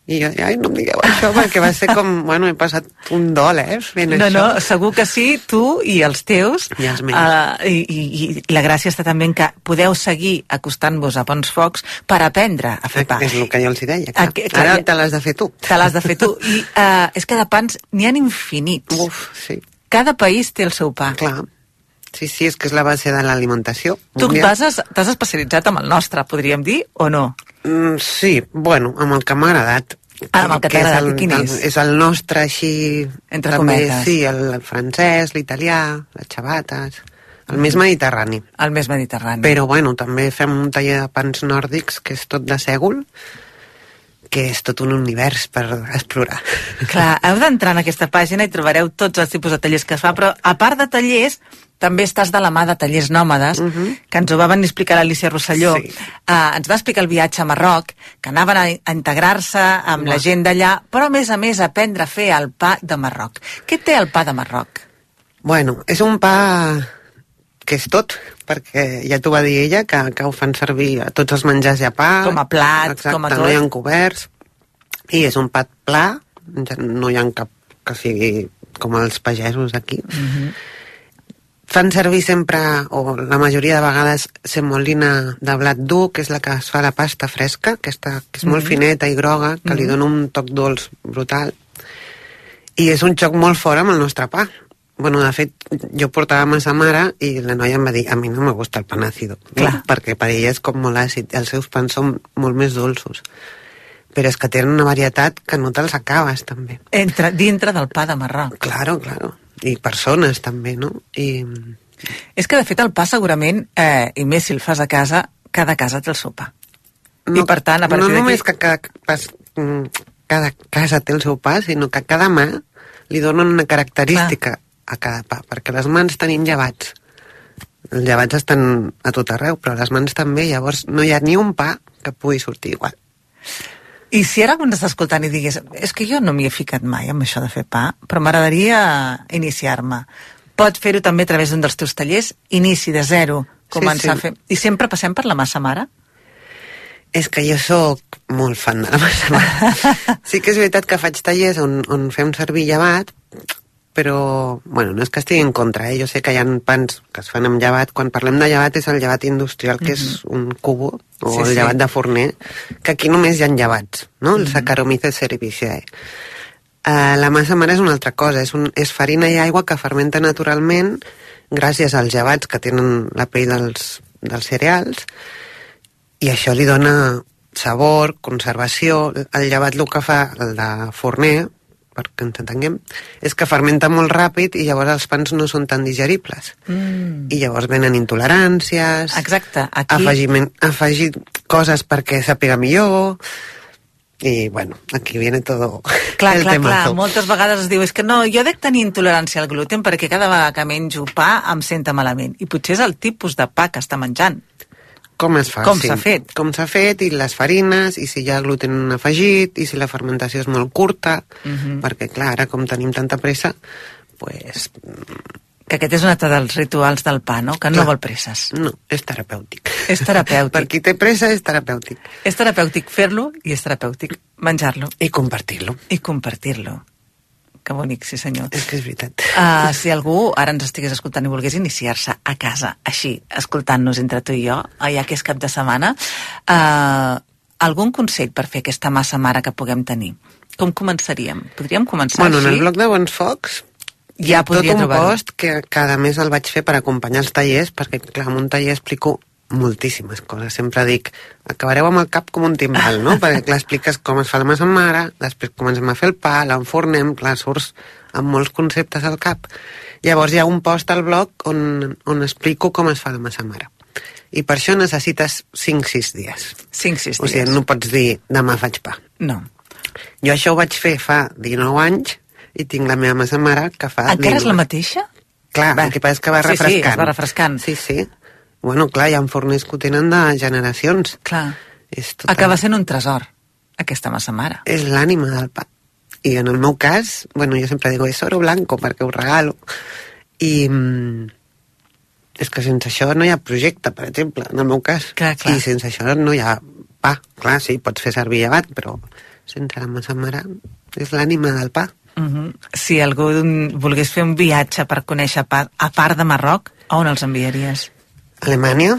I jo ai, no em digueu això, perquè va ser com, bueno, he passat un dol, eh, fent No, això. no, segur que sí, tu i els teus. I els meus. Uh, i, i, I la gràcia està també en que podeu seguir acostant-vos a bons focs per aprendre a fer pa. És el que jo els deia. Clar. Aquí- clar, Ara te l'has de fer tu. Te l'has de fer tu. I uh, és que de pans n'hi ha infinits. Uf, sí. Cada país té el seu pa. Clar. Sí, sí, és que és la base de l'alimentació. Tu t'has especialitzat amb el nostre, podríem dir, o no? Mm, sí, bueno, amb el que m'ha agradat. Ah, amb el que t'ha és agradat, el- quin és? És el nostre així... Entre també, cometes. Sí, el, el francès, l'italià, les xabates, el més mediterrani. El més mediterrani. Però, bueno, també fem un taller de pans nòrdics que és tot de sègol, que és tot un univers per explorar. Clar, heu d'entrar en aquesta pàgina i trobareu tots els tipus de tallers que es fa, però a part de tallers, també estàs de la mà de tallers nòmades, que ens ho va venir a explicar l'Alicia Rosselló. Sí. Uh, ens va explicar el viatge a Marroc, que anaven a, integrar-se amb la gent d'allà, però a més a més a aprendre a fer el pa de Marroc. Què té el pa de Marroc? Bueno, és un pa que és tot, perquè ja t'ho va dir ella, que, que ho fan servir a tots els menjars i a pa. Com a plat, exacte, com a no hi ha tot. coberts. I és un pa pla, ja no hi ha cap que sigui com els pagesos aquí. Mhm. Fan servir sempre, o la majoria de vegades, semolina de blat dur, que és la que es fa la pasta fresca, aquesta, que és molt Mhm. fineta i groga, que li dona un toc dolç brutal. I és un xoc molt fort amb el nostre pa. Bueno, de fet, jo portava massa mare i la noia em va dir a mi no me gusta el pan àcido. Clar. No? Perquè per ella és com molt àcid. Els seus pans són molt més dolços. Però és que tenen una varietat que no te'ls acabes, també. Entre, dintre del pa de Marroc. Claro, claro. I persones, també, no? I... És que, de fet, el pa segurament, eh, i més si el fas a casa, cada casa té el seu pa. I, per tant, a partir no d'aquí- només que cada, pas, mm, cada casa té el seu pa, sinó que cada mà li donen una característica a cada pa, perquè les mans tenim llevats. Els llevats estan a tot arreu, però les mans també, llavors no hi ha ni un pa que pugui sortir igual. I si ara ens està escoltant i digués és que jo no m'hi he ficat mai amb això de fer pa, però m'agradaria iniciar-me. Pots fer-ho també a través d'un dels teus tallers, inici de zero, començar sí. a fer... I sempre passem per la massa mare? És que jo sóc molt fan de la massa mare. sí que és veritat que faig tallers on, on fem servir llevat, però, bueno, no és que estigui en contra, eh? jo sé que hi ha pans que es fan amb llevat, quan parlem de llevat és el llevat industrial, que és un cubo, o Sí, el sí. llevat de forner, que aquí només hi ha llevats, no? El Saccharomyces cerevisiae. Uh, la massa mare és una altra cosa, és, un, és farina i aigua que fermenta naturalment gràcies als llevats que tenen la pell dels, dels cereals i això li dona sabor, conservació. El llevat el que fa, el de forner, perquè ens entenguem, és que fermenta molt ràpid i llavors els pans no són tan digeribles. Mm. I llavors venen intoleràncies, Exacte, aquí... afegiment, afegir coses perquè sàpiga millor... I, bueno, aquí viene todo Clar, el clar, clar, temazo. moltes vegades es diu és que no, jo dec tenir intolerància al gluten perquè cada vegada que menjo pa em senta malament. I potser és el tipus de pa que està menjant. Com es fa? Com sí. s'ha fet. Com s'ha fet, i les farines, i si hi ha gluten afegit, i si la fermentació és molt curta, Mhm. perquè, clar, ara com tenim tanta pressa, pues, Que aquest és un altre dels rituals del pa, no? Que no Clar. vol presses. No, és terapèutic. És terapèutic. Per qui té pressa és terapèutic. És terapèutic fer-lo i és terapèutic menjar-lo. I compartir-lo. I compartir-lo. Que bonic, sí senyor. És que és veritat. Uh, si algú ara ens estigués escoltant i volgués iniciar-se a casa, així, escoltant-nos entre tu i jo, ja que és cap de setmana, uh, algun consell per fer aquesta massa mare que puguem tenir? Com començaríem? Podríem començar Bueno, en així? el blog de Bons Focs hi Ja ha tot podria un post que cada mes el vaig fer per acompanyar els tallers, perquè, clar, en un taller explico moltíssimes coses. Sempre dic, acabareu amb el cap com un timbal, no? perquè, clar, expliques com es fa la massa mare, després comencem a fer el pa, l'enfornem, clar, surts amb molts conceptes al cap. Llavors hi ha un post al blog on, on explico com es fa la massa mare. I per això necessites 5-6 dies. 5-6 O sigui, dies. no pots dir, demà faig pa. No. Jo això ho vaig fer fa 19 anys i tinc la meva massa mare que fa... Encara és la 19. mateixa? Clar, Va. el que passa és que va Sí, sí, refrescant. es va refrescant. Sí, sí. Bueno, clar, hi ha forners que ho tenen de generacions. Clar. És total... Acaba sent un tresor, aquesta massa mare. És l'ànima del pa. I en el meu cas, bueno, jo sempre digo, és oro blanco perquè ho regalo. I mm, és que sense això no hi ha projecte, per exemple, en el meu cas. Clar, clar. I sense això no hi ha pa. Clar, sí, pots fer servir llevat, però sense la massa mare és l'ànima del pa. Uh -huh. Si algú volgués fer un viatge per conèixer pa, a part de Marroc, a on els enviaries? Alemanya.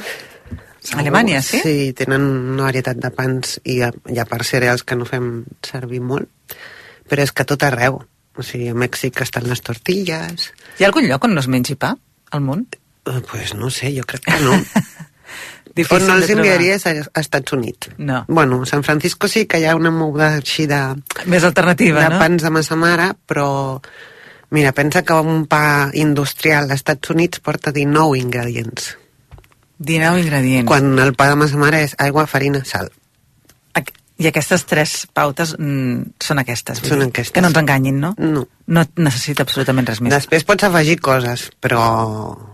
Alemanya, sí? Sí, tenen una varietat de pans i hi ha, hi ha per cereals que no fem servir molt, però és que tot arreu. O sigui, a Mèxic estan les tortilles... Hi ha algun lloc on no es mengi pa al món? Eh, pues no sé, jo crec que no. Difícil on no de els enviaria és a, Estats Units. No. Bueno, a San Francisco sí que hi ha una moguda així de, Més alternativa, de no? pans de massa mare, però mira, pensa que un pa industrial als Estats Units porta 19 ingredients. 19 ingredients. Quan el pa de massa mare és aigua, farina, sal. I aquestes tres pautes mm, són aquestes. Són aquestes. Que no ens enganyin, no? No. No necessita absolutament res més. Després pots afegir coses, però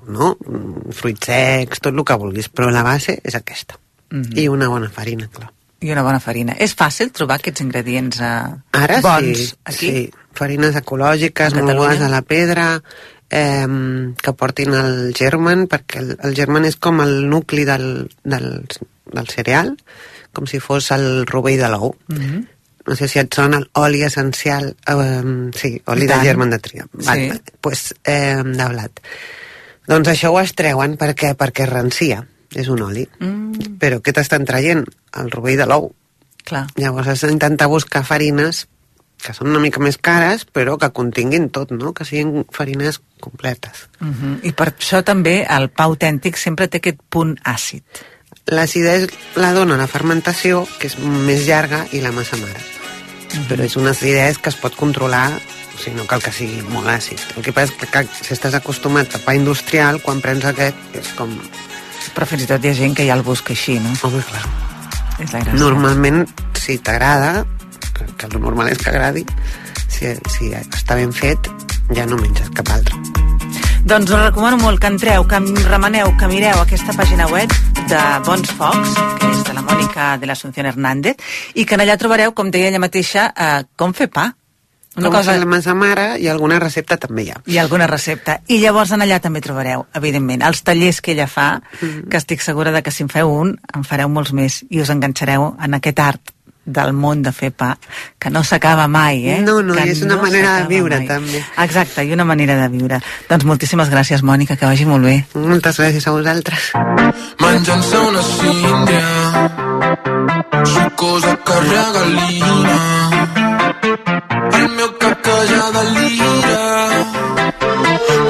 no? Mm, fruits secs, tot el que vulguis, però la base és aquesta. Mhm. I una bona farina, clar. I una bona farina. És fàcil trobar aquests ingredients eh, Ara bons sí, aquí? sí. Farines ecològiques, Catalunya? mogudes a la pedra, eh, que portin el germen, perquè el, el germen és com el nucli del, del, del cereal, com si fos el rovell de l'ou. Mhm. No sé si et sona l'oli essencial, eh, sí, oli de germen de tria. Sí. pues, eh, de blat. Doncs això ho estreuen perquè, perquè es rancia, és un oli. Mm, Però què t'estan traient? El rovell de l'ou. clar. Llavors has d'intentar buscar farines que són una mica més cares, però que continguin tot, no? Que siguin farines completes. Uh -huh. I per això també el pa autèntic sempre té aquest punt àcid. L'acidesa la dona la fermentació, que és més llarga, i la massa mare. Però és una acidesa que es pot controlar, o sigui, no cal que sigui molt àcid. El que passa és que, que si estàs acostumat a pa industrial, quan prens aquest, és com... Però fins i tot hi ha gent que ja el busca així, no? Home, clar. És la gràcia. Normalment, si t'agrada, que, que el normal és que agradi, si, si està ben fet, ja no menges cap altre. Doncs us recomano molt que entreu, que remeneu, que mireu aquesta pàgina web de Bons Focs, que és de la Mònica de l'Assumpción Hernández, i que en allà trobareu, com deia ella mateixa, eh, com fer pa. Una cosa... fer la massa mare i alguna recepta també hi ha. i alguna recepta. I llavors en allà també trobareu, evidentment, els tallers que ella fa, Mm. que estic segura de que si en feu un, en fareu molts més i us enganxareu en aquest art del món de fer pa, que no s'acaba mai, eh? No, no, que és una manera de viure, mai. també. Exacte, i una manera de viure. Doncs moltíssimes gràcies, Mònica, que vagi molt bé. Moltes gràcies a vosaltres. Menjant-se una síndria Sucosa que regalina El meu cap que ja delira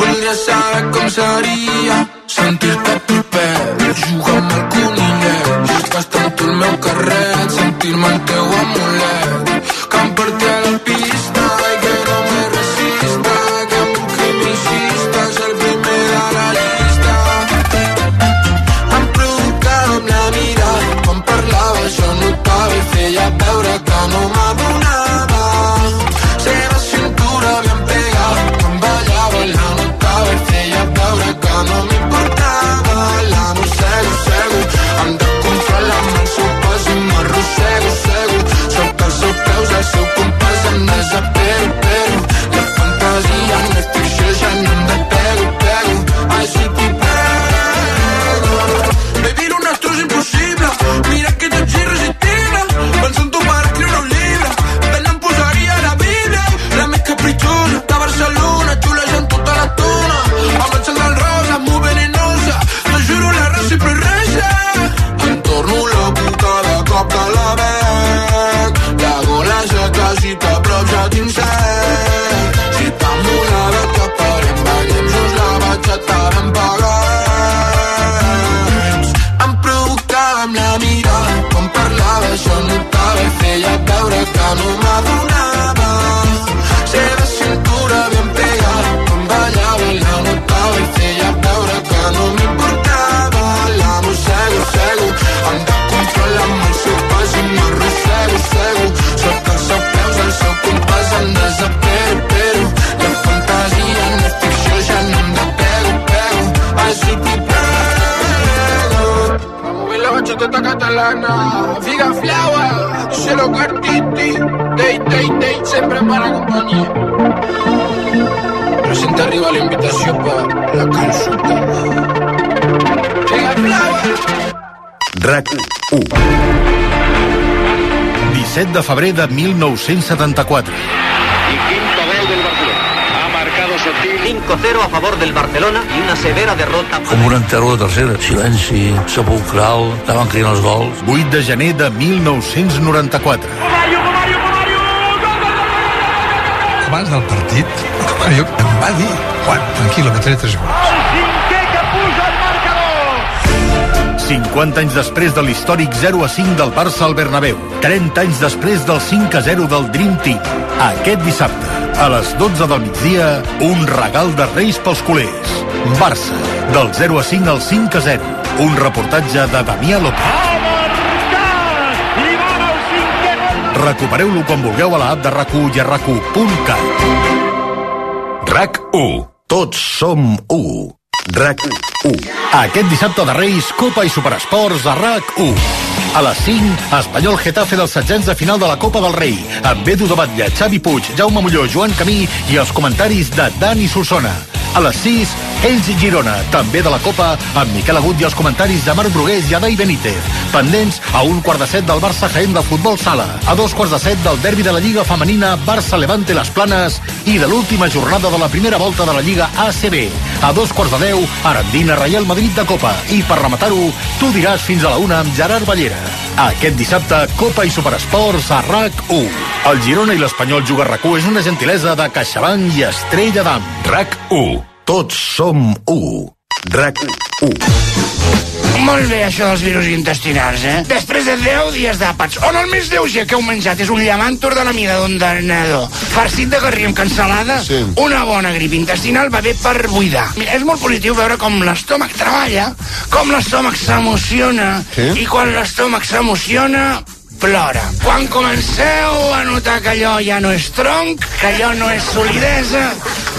Voldria saber com seria Sentir-te proper Jugar amb el conillet Gastar amb tu el meu carret Sentir-me el teu amulet para companyia. Presenta arriba la invitació per la consulta. RAC 1 17 de febrer de 1974 Quinto gol del Barcelona. Ha marcado Sotil 5-0 a favor del Barcelona y una severa derrota. Com un enterro de tercera. Silenci, sepulcral, estaven cridant els gols. 8 de gener de 1994 Abans del partit, el Mario em va dir Juan, tranquil·lo, que tré tres gols. 50 anys després de l'històric 0 a 5 del Barça al Bernabéu. 30 anys després del 5 a 0 del Dream Team. Aquest dissabte, a les 12 del migdia, un regal de Reis pels culers. Barça, del 0 a 5 al 5 a 0. Un reportatge de Damià López. Recupereu-lo quan vulgueu a l'app de RAC1 i a rac1.cat. RAC1. Tots som 1. RAC1. Aquest dissabte de Reis, Copa i Superesports a RAC1. A les 5, Espanyol Getafe dels setzents de final de la Copa del Rei, amb Edu de Batlle, Xavi Puig, Jaume Molló, Joan Camí i els comentaris de Dani Solsona. A les 6, Ells i Girona, també de la Copa, amb Miquel Agut i els comentaris de Marc Brugués i Adai Benítez. Pendents a un quart de set del Barça Jaén de Futbol Sala, a dos quarts de set del derbi de la Lliga Femenina Barça-Levante Les Planes i de l'última jornada de la primera volta de la Lliga ACB. A dos quarts de deu, Arandina Real Madrid de Copa. I per rematar-ho, tu diràs fins a la una amb Gerard Ballera. Aquest dissabte, Copa i Superesports a RAC1. El Girona i l'Espanyol Juga RAC1 és una gentilesa de CaixaBank i Estrella d'Am. RAC1. Tots som 1. RAC1. Molt bé, això dels virus intestinals, eh? Després de 10 dies d'àpats, on el més lleuger que heu menjat és un llamàntor de la mida d'un darnador, farcit de garrí amb cansalada, sí. una bona grip intestinal va bé per buidar. Mira, és molt positiu veure com l'estómac treballa, com l'estómac s'emociona, Sí? i quan l'estómac s'emociona, plora. Quan comenceu a notar que allò ja no és tronc, que allò no és solidesa...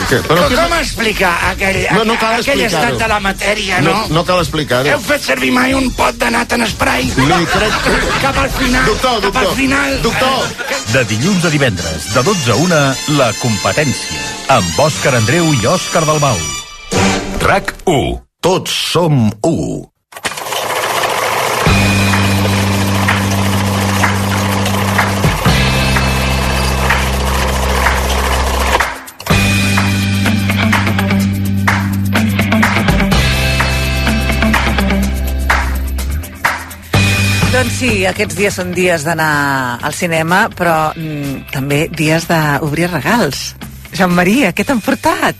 Què? Però com, què- com explicar aquell, No, no cal aquell estat de la matèria, no? No, no cal explicar-ho. Heu fet servir mai un pot de nat en spray? Li crec que- Cap al final. Doctor, Cap al doctor, final. doctor. De dilluns a divendres, de 12 a 1, la competència. Amb Òscar Andreu i Òscar Dalmau. RAC1. Tots som 1. Doncs sí, aquests dies són dies d'anar al cinema, però mm, també dies d'obrir regals. Joan Maria, què t'han portat?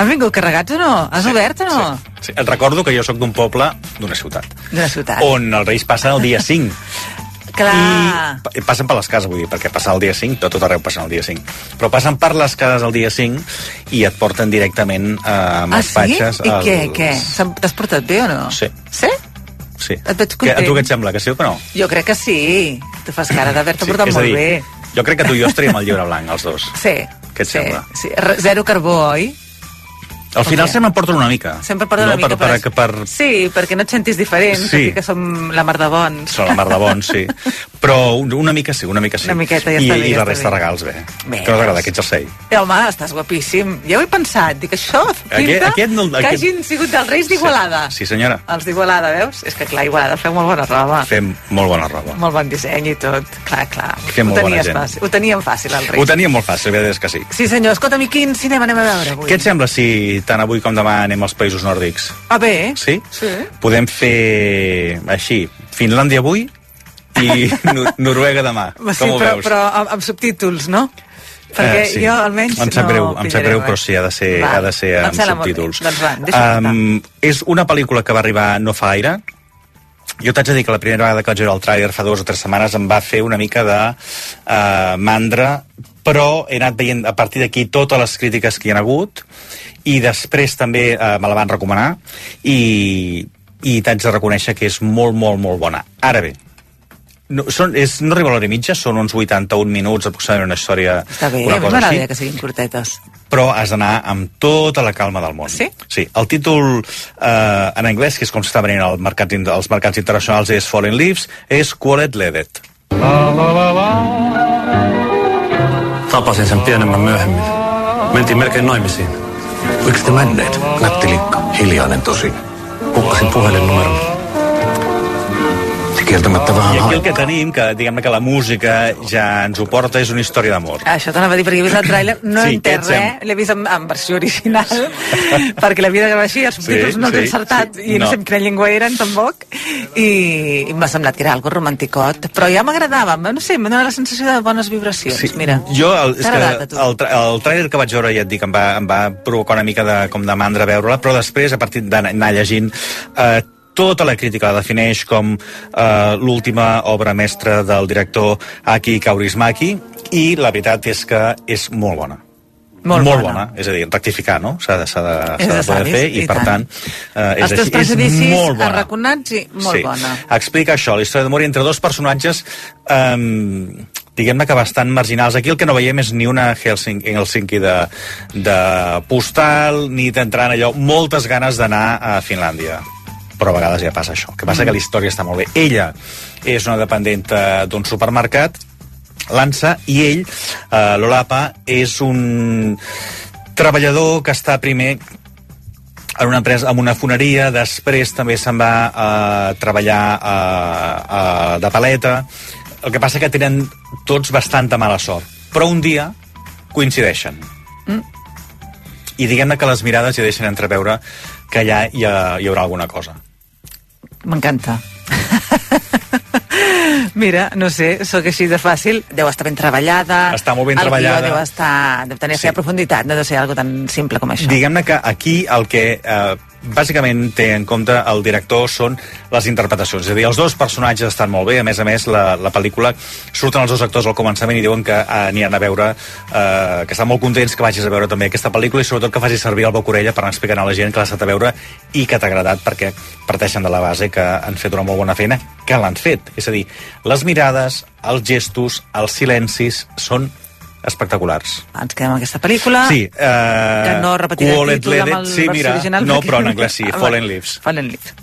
Han vingut carregats o no? Has sí, obert o no? Sí. Sí, et recordo que jo sóc d'un poble, d'una ciutat, D'una ciutat. on els reis passen el dia 5. Clar. I passen per les cases, vull dir, perquè passar el dia 5, tot, tot arreu passen el dia 5. Però passen per les cases el dia 5 i et porten directament eh, amb Ah, els sí? patxes... I què, els- què? S'han- T'has portat bé o no? Sí. Sí? Sí. Et veig Que, a content. tu què et sembla, que sí o que no? Jo crec que sí. Tu fas cara d'haver-te portat és a molt dir, bé. Jo crec que tu i jo estaríem al llibre blanc, els dos. Sí. Què et sí, sembla? Sí. Zero carbó, oi? Al final què? sempre em porten una mica. Sempre porta no? una mica per, per, per, Sí, perquè no et sentis diferent, Sí. sí. que som la mar de bons. Són la mar de bons, sí. Però un- una mica sí, una mica sí. Una miqueta, ja I, bé, I ja la resta bé. regals, bé. Bé, Què us agrada? doncs. Aquest jersei. Eh, home, estàs guapíssim. Ja ho he pensat. Dic, això pinta Aquest- aquest no- que aquest- hagin sigut dels Reis d'Igualada. Sí, senyora. Els d'Igualada, veus? És que, clar, Igualada feu molt bona roba. Fem molt bona roba. Molt bon disseny i tot. Clar, clar. Fem ho, molt bona gent. fàcil. ho teníem fàcil, el Reis. Ho teníem molt fàcil, bé, és que sí. Sí, senyor. Escolta'm, i quin cinema anem a veure avui? Què et sembla si tant avui com demà anem als països nòrdics? Ah, bé. Sí? Sí. Podem fer així, Finlàndia avui i Nor- Noruega demà. Sí, com ho però, veus? però amb, amb subtítols, no? Perquè Eh, sí. jo almenys em sap no greu, em sap greu, però sí, ha de ser, Va, ha de ser amb subtítols. Doncs va, um, és una pel·lícula que va arribar no fa gaire. Jo t'haig de dir que la primera vegada que vaig veure el tràiler fa dues o tres setmanes em va fer una mica de uh, mandra, però he anat veient a partir d'aquí totes les crítiques que hi ha hagut i després també uh, me la van recomanar i, i t'haig de reconèixer que és molt, molt, molt bona. Ara bé, no, són, és, no arriba a l'hora i mitja, són uns 81 minuts aproximadament una història, Està bé, una cosa m'agrada així. que siguin curtetes. però has d'anar amb tota la calma del món. Sí? Sí. El títol eh, en anglès, que és com s'està venint al mercat, als mercats internacionals, és Fallen Leaves, és Quolet Ledet. Tapasin sen pienemmän myöhemmin. Mentiin melkein naimisiin. Miksi te menneet? Nätti Linkka. Hiljainen tosi. Hukkasin puhelinnumeron. Vähän I aquí el que tenim, que diguem que la música ja ens ho porta, és una història d'amor. Això t'anava a dir, perquè he vist el tràiler, no Sí, sí, entès res, l'he vist en, en versió original, perquè l'havia de gravar així, els subtítols Sí, no els he sí, encertat, sí. i no. No. sé en quina llengua eren, tampoc, i, i m'ha semblat que era algo romanticot, però ja m'agradava, no sé, m'ha donat la sensació de bones vibracions, sí. mira. Jo, el, és que el, el tràiler que vaig veure, ja et dic, em va, em va provocar una mica de, com de mandra veure-la, però després, a partir d'anar llegint, eh, tota la crítica la defineix com eh, l'última obra mestra del director Aki Kaurismaki, i la veritat és que és molt bona. Molt molt bona. bona. És a dir, rectificar, no? S'ha de, de, de de poder fer, i, i per tant. tant, eh, és Els teus així. És molt bona. arraconats i molt sí. bona. Explica això, la història d'amor entre dos personatges eh, diguem-ne que bastant marginals. Aquí el que no veiem és ni una Helsinki, Helsinki de, de postal, ni d'entrar en allò, moltes ganes d'anar a Finlàndia però a vegades ja passa això. El que passa que la història està molt bé. Ella és una dependenta d'un supermercat, l'Ansa, i ell, eh, l'Olapa, és un treballador que està primer en una empresa, en una foneria, després també se'n va a treballar a, a, de paleta. El que passa que tenen tots bastanta mala sort. Però un dia coincideixen. Mm. I diguem-ne que les mirades ja deixen entreveure que allà hi, ha, hi haurà alguna cosa. M'encanta. Mira, no sé, sóc així de fàcil. Deu estar ben treballada. Està molt ben el treballada. deu estar... Deu tenir sí. profunditat, no deu ser algo tan simple com això. Diguem-ne que aquí el que eh, bàsicament té en compte el director són les interpretacions. És a dir, els dos personatges estan molt bé, a més a més, la, la pel·lícula surten els dos actors al començament i diuen que aniran a veure, eh, que estan molt contents que vagis a veure també aquesta pel·lícula i sobretot que facis servir el Bocorella per anar a la gent que l'ha estat a veure i que t'ha agradat perquè parteixen de la base que han fet una molt bona feina, que l'han fet. És a dir, les mirades, els gestos, els silencis són espectaculars. Ens quedem amb aquesta pel·lícula. Sí, eh, que no repetiré el títol amb el sí, mira, original. no, però en anglès sí, Ah, Fallen. Leaves. Fallen Leaves.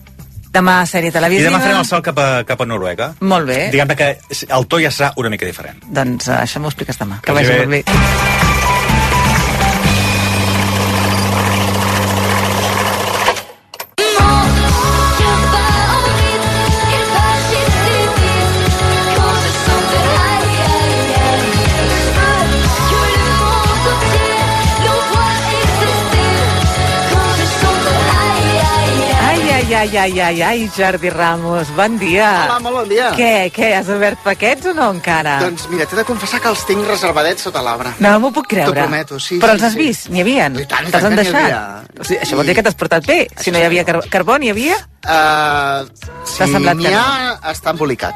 Demà sèrie I televisiva. demà farem el salt cap a, cap a Noruega. Molt bé. Diguem que el to ja serà una mica diferent. Doncs uh, això m'ho expliques demà. Que, Que vagi vagi molt bé. bé. Ai, ai, ai, ai, Jordi Ramos, bon dia. Hola, molt bon dia. Què, què, has obert paquets o no encara? Doncs mira, t'he de confessar que els tinc reservadets sota l'arbre. No m'ho puc creure. T'ho prometo, sí, Però sí, els has sí. vist? N'hi havia? I tant, i tant han que n'hi deixat? havia. O sigui, això vol dir que t'has portat bé. Si no hi havia car carbó, n'hi havia? Uh, si n'hi ha, està embolicat.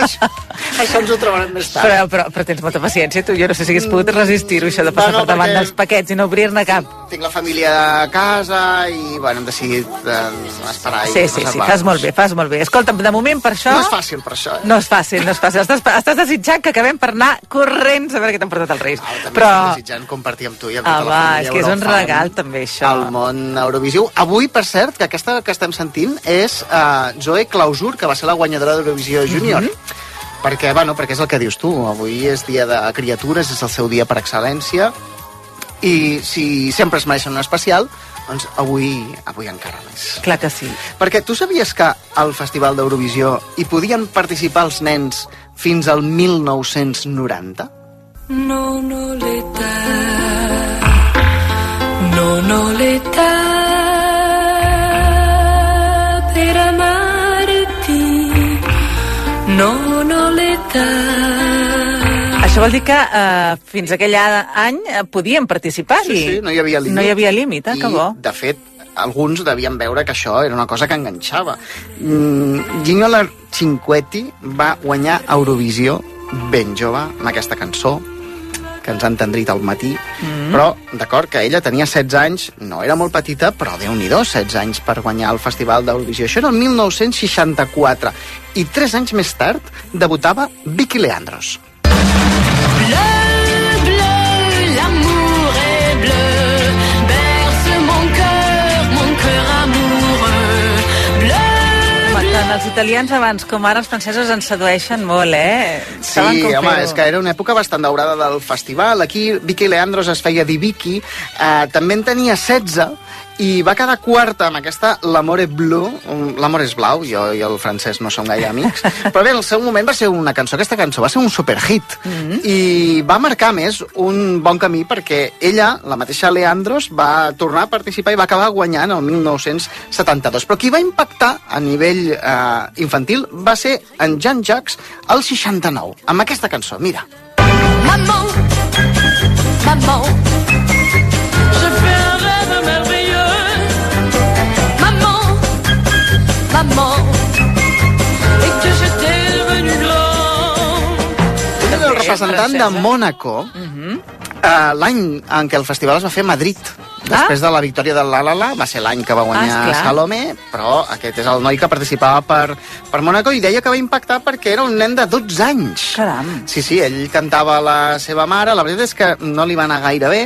això, això ens ho trobarem més tard. Però, però, però tens molta paciència, tu. Jo no sé si hagués pogut resistir-ho, això de passar Bueno, per davant dels paquets i no obrir-ne cap. Tinc la família a casa i, bueno, hem decidit doncs, esperar i Sí, sí, sí, reservar. fas molt bé, fas molt bé. Escolta, de moment per això... No és fàcil, per això. Eh? No és fàcil, no és fàcil. Estàs, estàs desitjant que acabem per anar corrents a veure què t'han portat els Reis. També Però... estic desitjant compartir amb tu i amb Ah, tota va, la família és que és un regal, també, això. El món Eurovisiu. Avui, per cert, que aquesta que estem sentint és uh, Zoe Clausur, que va ser la guanyadora d'Eurovisió Júnior. Mm -hmm. Perquè, bueno, perquè és el que dius tu, avui és dia de criatures, és el seu dia per excel·lència, i si sempre es mereixen un especial, doncs avui, avui encara més. Clar que sí. Perquè tu sabies que al Festival d'Eurovisió hi podien participar els nens fins al 1990? No, no l'età, no, no l'età Això vol dir que eh, fins aquell any eh, podíem participar-hi. Sí, sí, no hi havia límit. No hi havia límit, eh? I, Que bo. de fet, alguns devien veure que això era una cosa que enganxava. Mm, Ginola Cinquetti va guanyar Eurovisió ben jove amb aquesta cançó que ens han tendrit al matí, mm. però d'acord que ella tenia 16 anys, no era molt petita, però déu nhi 16 anys per guanyar el Festival d'Eurovisió. Això era el 1964. I 3 anys més tard debutava Vicky Leandros. Els italians abans com ara els francesos ens sedueixen molt, eh? Sí, home, és que era una època bastant daurada del festival. Aquí Vicky Leandros es feia dir Vicky, eh, també en tenia 16, i va quedar quarta amb aquesta L'Amore Bleu. Um, L'Amor és blau, jo i el francès no som gaire amics. Però bé, en el seu moment va ser una cançó, aquesta cançó va ser un superhit. I va marcar més un bon camí perquè ella, la mateixa Leandros, va tornar a participar i va acabar guanyant el 1972. Però qui va impactar a nivell eh, infantil va ser en Jean Jacques el 69, amb aquesta cançó, mira. Maman, maman, maman, et que j'étais devenu grand. Era el representant de Mònaco eh, l'any en què el festival es va fer a Madrid. Després de la victòria de La La La, va ser l'any que va Ah, guanyar esclar. Salomé, però aquest és el noi que participava per, per Mònaco i deia que va impactar perquè era un nen de 12 anys. Caram. Sí, sí, ell cantava la seva mare, la veritat és que no li va anar gaire bé,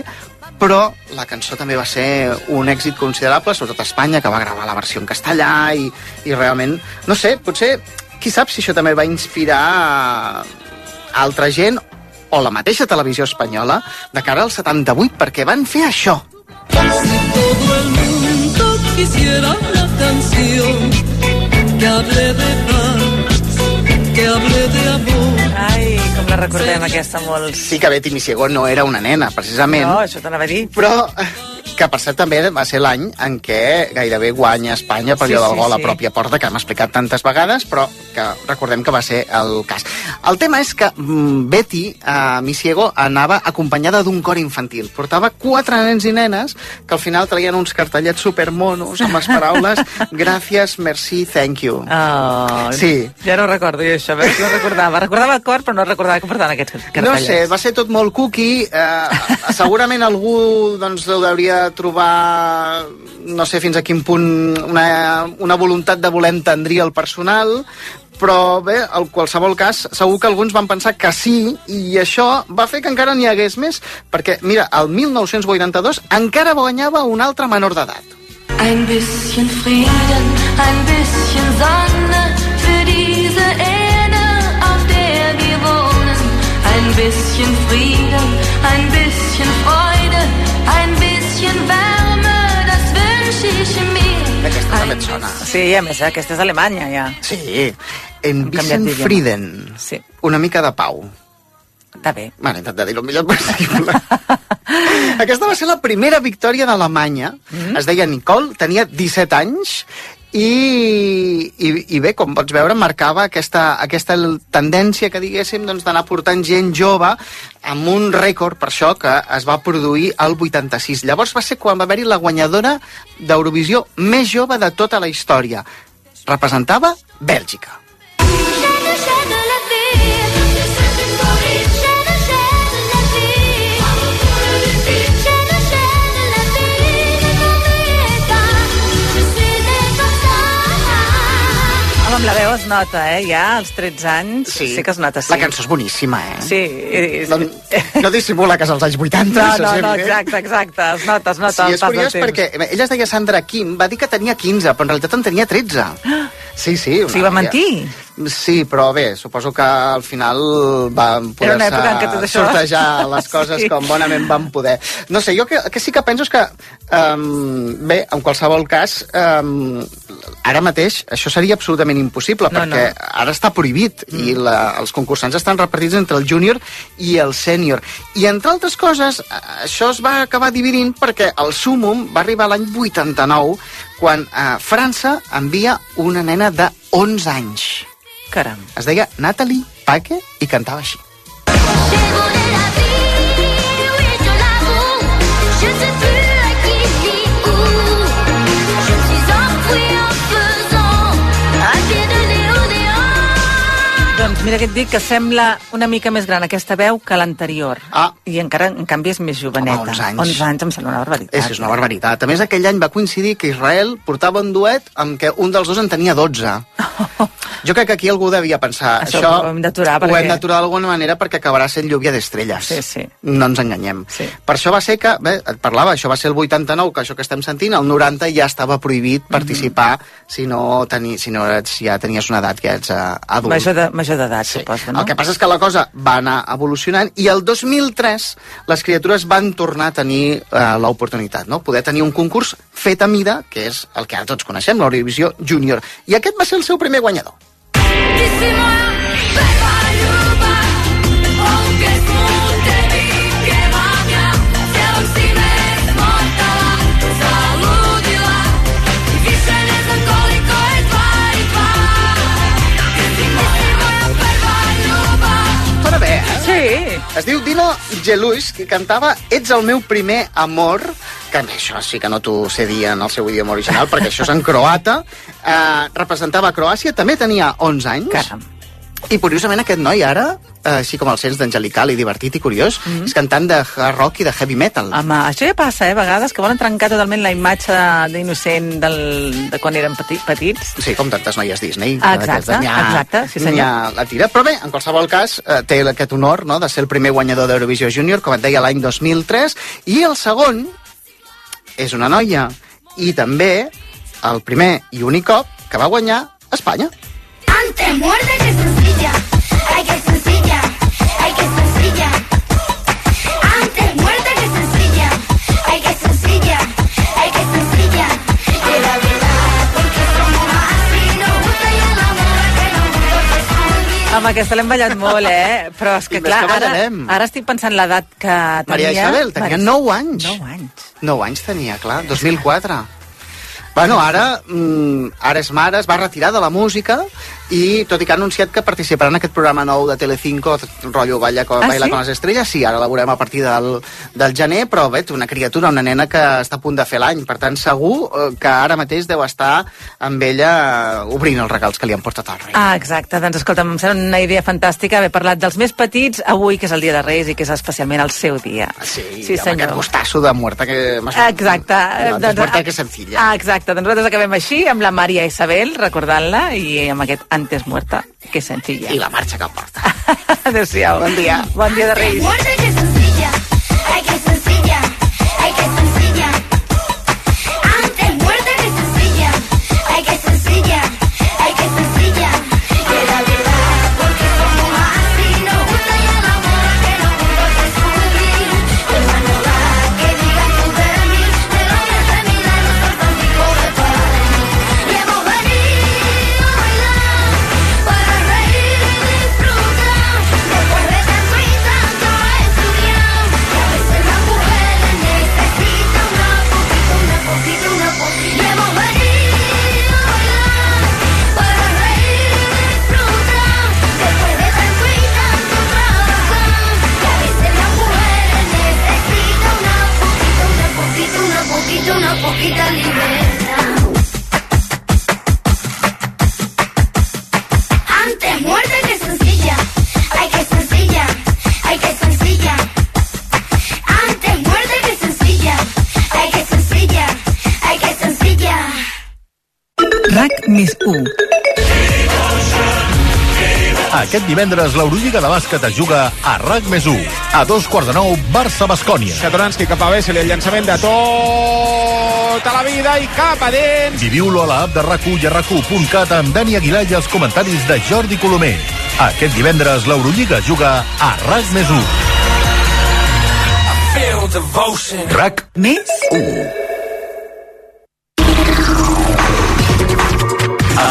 però la cançó també va ser un èxit considerable, sobretot a Espanya, que va gravar la versió en castellà i, i realment, no sé, potser, qui sap si això també va inspirar altra gent o la mateixa televisió espanyola de cara al 78, perquè van fer això. Si todo el mundo quisiera una canción que hable de paz, que hable de amor. Com la recordem, aquesta, molts. Sí que Betty Misiego no era una nena, precisament. No, això t'anava a dir. Però que per cert també va ser l'any en què gairebé guanya Espanya per Sí, allò del sí, gol a sí. pròpia porta, que hem explicat tantes vegades, però que recordem que va ser el cas. El tema és que mm, Betty eh, Misiego anava acompanyada d'un cor infantil. Portava quatre nens i nenes que al final traien uns cartellets supermonos amb les paraules gràcies, merci, thank you. Oh, Sí. Ja no recordo jo això, veus? no recordava. Recordava el cor, però no recordava que portaven aquests cartellets. No sé, va ser tot molt cookie. Eh, segurament algú doncs, hauria trobar, no sé fins a quin punt, una, una voluntat de voler entendrir el personal, però bé, en qualsevol cas, segur que alguns van pensar que sí, i això va fer que encara n'hi hagués més, perquè, mira, el 1982 encara guanyava un altre menor d'edat. Ein bisschen Frieden, ein bisschen Sonne für diese Erde, auf der wir wohnen. Ein bisschen Frieden, ein bisschen Freude, Aquesta també et sona. Sí, a més, aquesta és Alemanya, ja. Sí, en Hem d'idioma. Frieden. Sí. Una mica de pau. Està bé. Bueno, intentar dir-ho el millor possible. Aquesta va ser la primera victòria d'Alemanya. Mm. Es deia Nicole, tenia 17 anys i, i, i bé, com pots veure, marcava aquesta, aquesta tendència que diguéssim doncs, d'anar portant gent jove amb un rècord, per això, que es va produir el 86. Llavors va ser quan va haver-hi la guanyadora d'Eurovisió més jove de tota la història. Representava Bèlgica. La veu es nota, eh? Ja, als 13 anys, sí, sí que es nota, sí. La cançó és boníssima, eh? Sí. No, no dissimula que és als anys 80. No, no, no, exacte, exacte. Es nota, es nota Sí, és curiós perquè ella es deia Sandra Kim, va dir que tenia 15, però en realitat en tenia 13. Sí, sí. O sigui, va mentir? Sí, però bé, suposo que al final van poder sortejar les coses Sí. com bonament van poder. No sé, jo que, que sí que penso és que, um, bé, en qualsevol cas, um, ara mateix això seria absolutament impossible, No, perquè no. ara està prohibit i la, els concursants estan repartits entre el júnior i el sènior. I entre altres coses, eh, això es va acabar dividint perquè el súmum va arribar l'any 89 quan eh, França envia una nena de 11 anys. Caram. Es deia Natalie Paque i cantava així. Je Doncs mira que et dic que sembla una mica més gran aquesta veu que l'anterior. Ah. I encara, en canvi, és més joveneta. Home, 11 anys. 11 anys em sembla una barbaritat. És, és una barbaritat. A més, aquell any va coincidir que Israel portava un duet amb què un dels dos en tenia 12. Jo crec que aquí algú devia pensar Això això, ho hem d'aturar, ho perquè- hem d'aturar d'alguna manera perquè acabarà sent lluvia d'estrelles. Sí, sí. No ens enganyem. Sí. Per això va ser que, bé, et parlava, això va ser el 89, que això que estem sentint, el 90 ja estava prohibit Mhm. participar si no, teni, si no ets, ja tenies una edat que ets uh, adult. Major de- major d'edat, sí. suposo, no? El que passa és que la cosa va anar evolucionant i el 2003 les criatures van tornar a tenir uh, l'oportunitat, no? Poder tenir un concurs fet a mida, que és el que ara tots coneixem, l'Eurovisió Junior. I aquest va ser el seu primer guanyador. Sona Geluis, que cantava Ets el meu primer amor, que això sí que no t'ho sé dir en el seu idioma original, perquè això és en croata. Eh, representava Croàcia, també tenia 11 anys. Caram. I curiosament aquest noi ara, eh, així com el sents d'angelical i divertit i curiós, mm -hmm. és cantant de hard rock i de heavy metal. Home, això ja passa, eh, a vegades, que volen trencar totalment la imatge d'innocent del- de quan eren peti, petits. Sí, com tantes noies Disney. Ah, exacte, ha- exacte, sí, senyor. ha la tira. Però bé, en qualsevol cas, eh, té aquest honor no, de ser el primer guanyador d'Eurovisió Júnior, com et deia, l'any 2003, i el segon és una noia, i també el primer i únic cop que va guanyar Espanya. Antes muerde que sencilla, ay que sencilla, ay que sencilla. Antes muerde que sencilla, ay que sencilla, ay que sencilla. Que la verdad, porque somos así, nos gusta y el amor que nos gusta. Amb aquesta l'hem ballat molt, eh? Però és que, I clar, que ara, ballarem. ara estic pensant l'edat que tenia... Maria Isabel tenia 9 anys. 9 anys. 9 anys tenia, clar, 2004. Bueno, ara, mm, ara és mare, es va retirar de la música i tot i que ha anunciat que participarà en aquest programa nou de Telecinco, rotllo Balla con, Ah, Baila sí? con les estrelles, sí, ara la veurem a partir del, del gener, però bé, una criatura, una nena que està a punt de fer l'any, per tant segur eh, que ara mateix deu estar amb ella eh, obrint els regals que li han portat al rei. Ah, exacte. Doncs escolta'm, em sembla una idea fantàstica haver parlat dels més petits avui, que és el dia de Reis i que és especialment el seu dia. Sí, sí amb aquest gustasso de muerta que... Exacte. No, antes muerta que sencilla. Ah, exacte. Doncs nosaltres acabem així, amb la Maria Isabel, recordant-la, i amb aquest antes muerta que sencilla. I la marxa que porta. Adéu-siau. Bon dia. Bon dia de Reis. Divendres l'Eurolliga de bàsquet es juga a RAC més 1. A dos quarts de nou, Barça-Bascònia. Satoranski cap a Bessel, el llançament de tota la vida i cap a dins. Viviu-lo a l'app de RAC1 i a RAC1.cat amb Dani Aguilar i els comentaris de Jordi Colomer. Aquest divendres l'Eurolliga juga a RAC més 1. RAC més 1.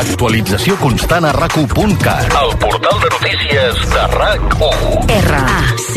Actualització constant a RAC1.cat. El portal de notícies de RAC1. R-A-C-U.C-A-T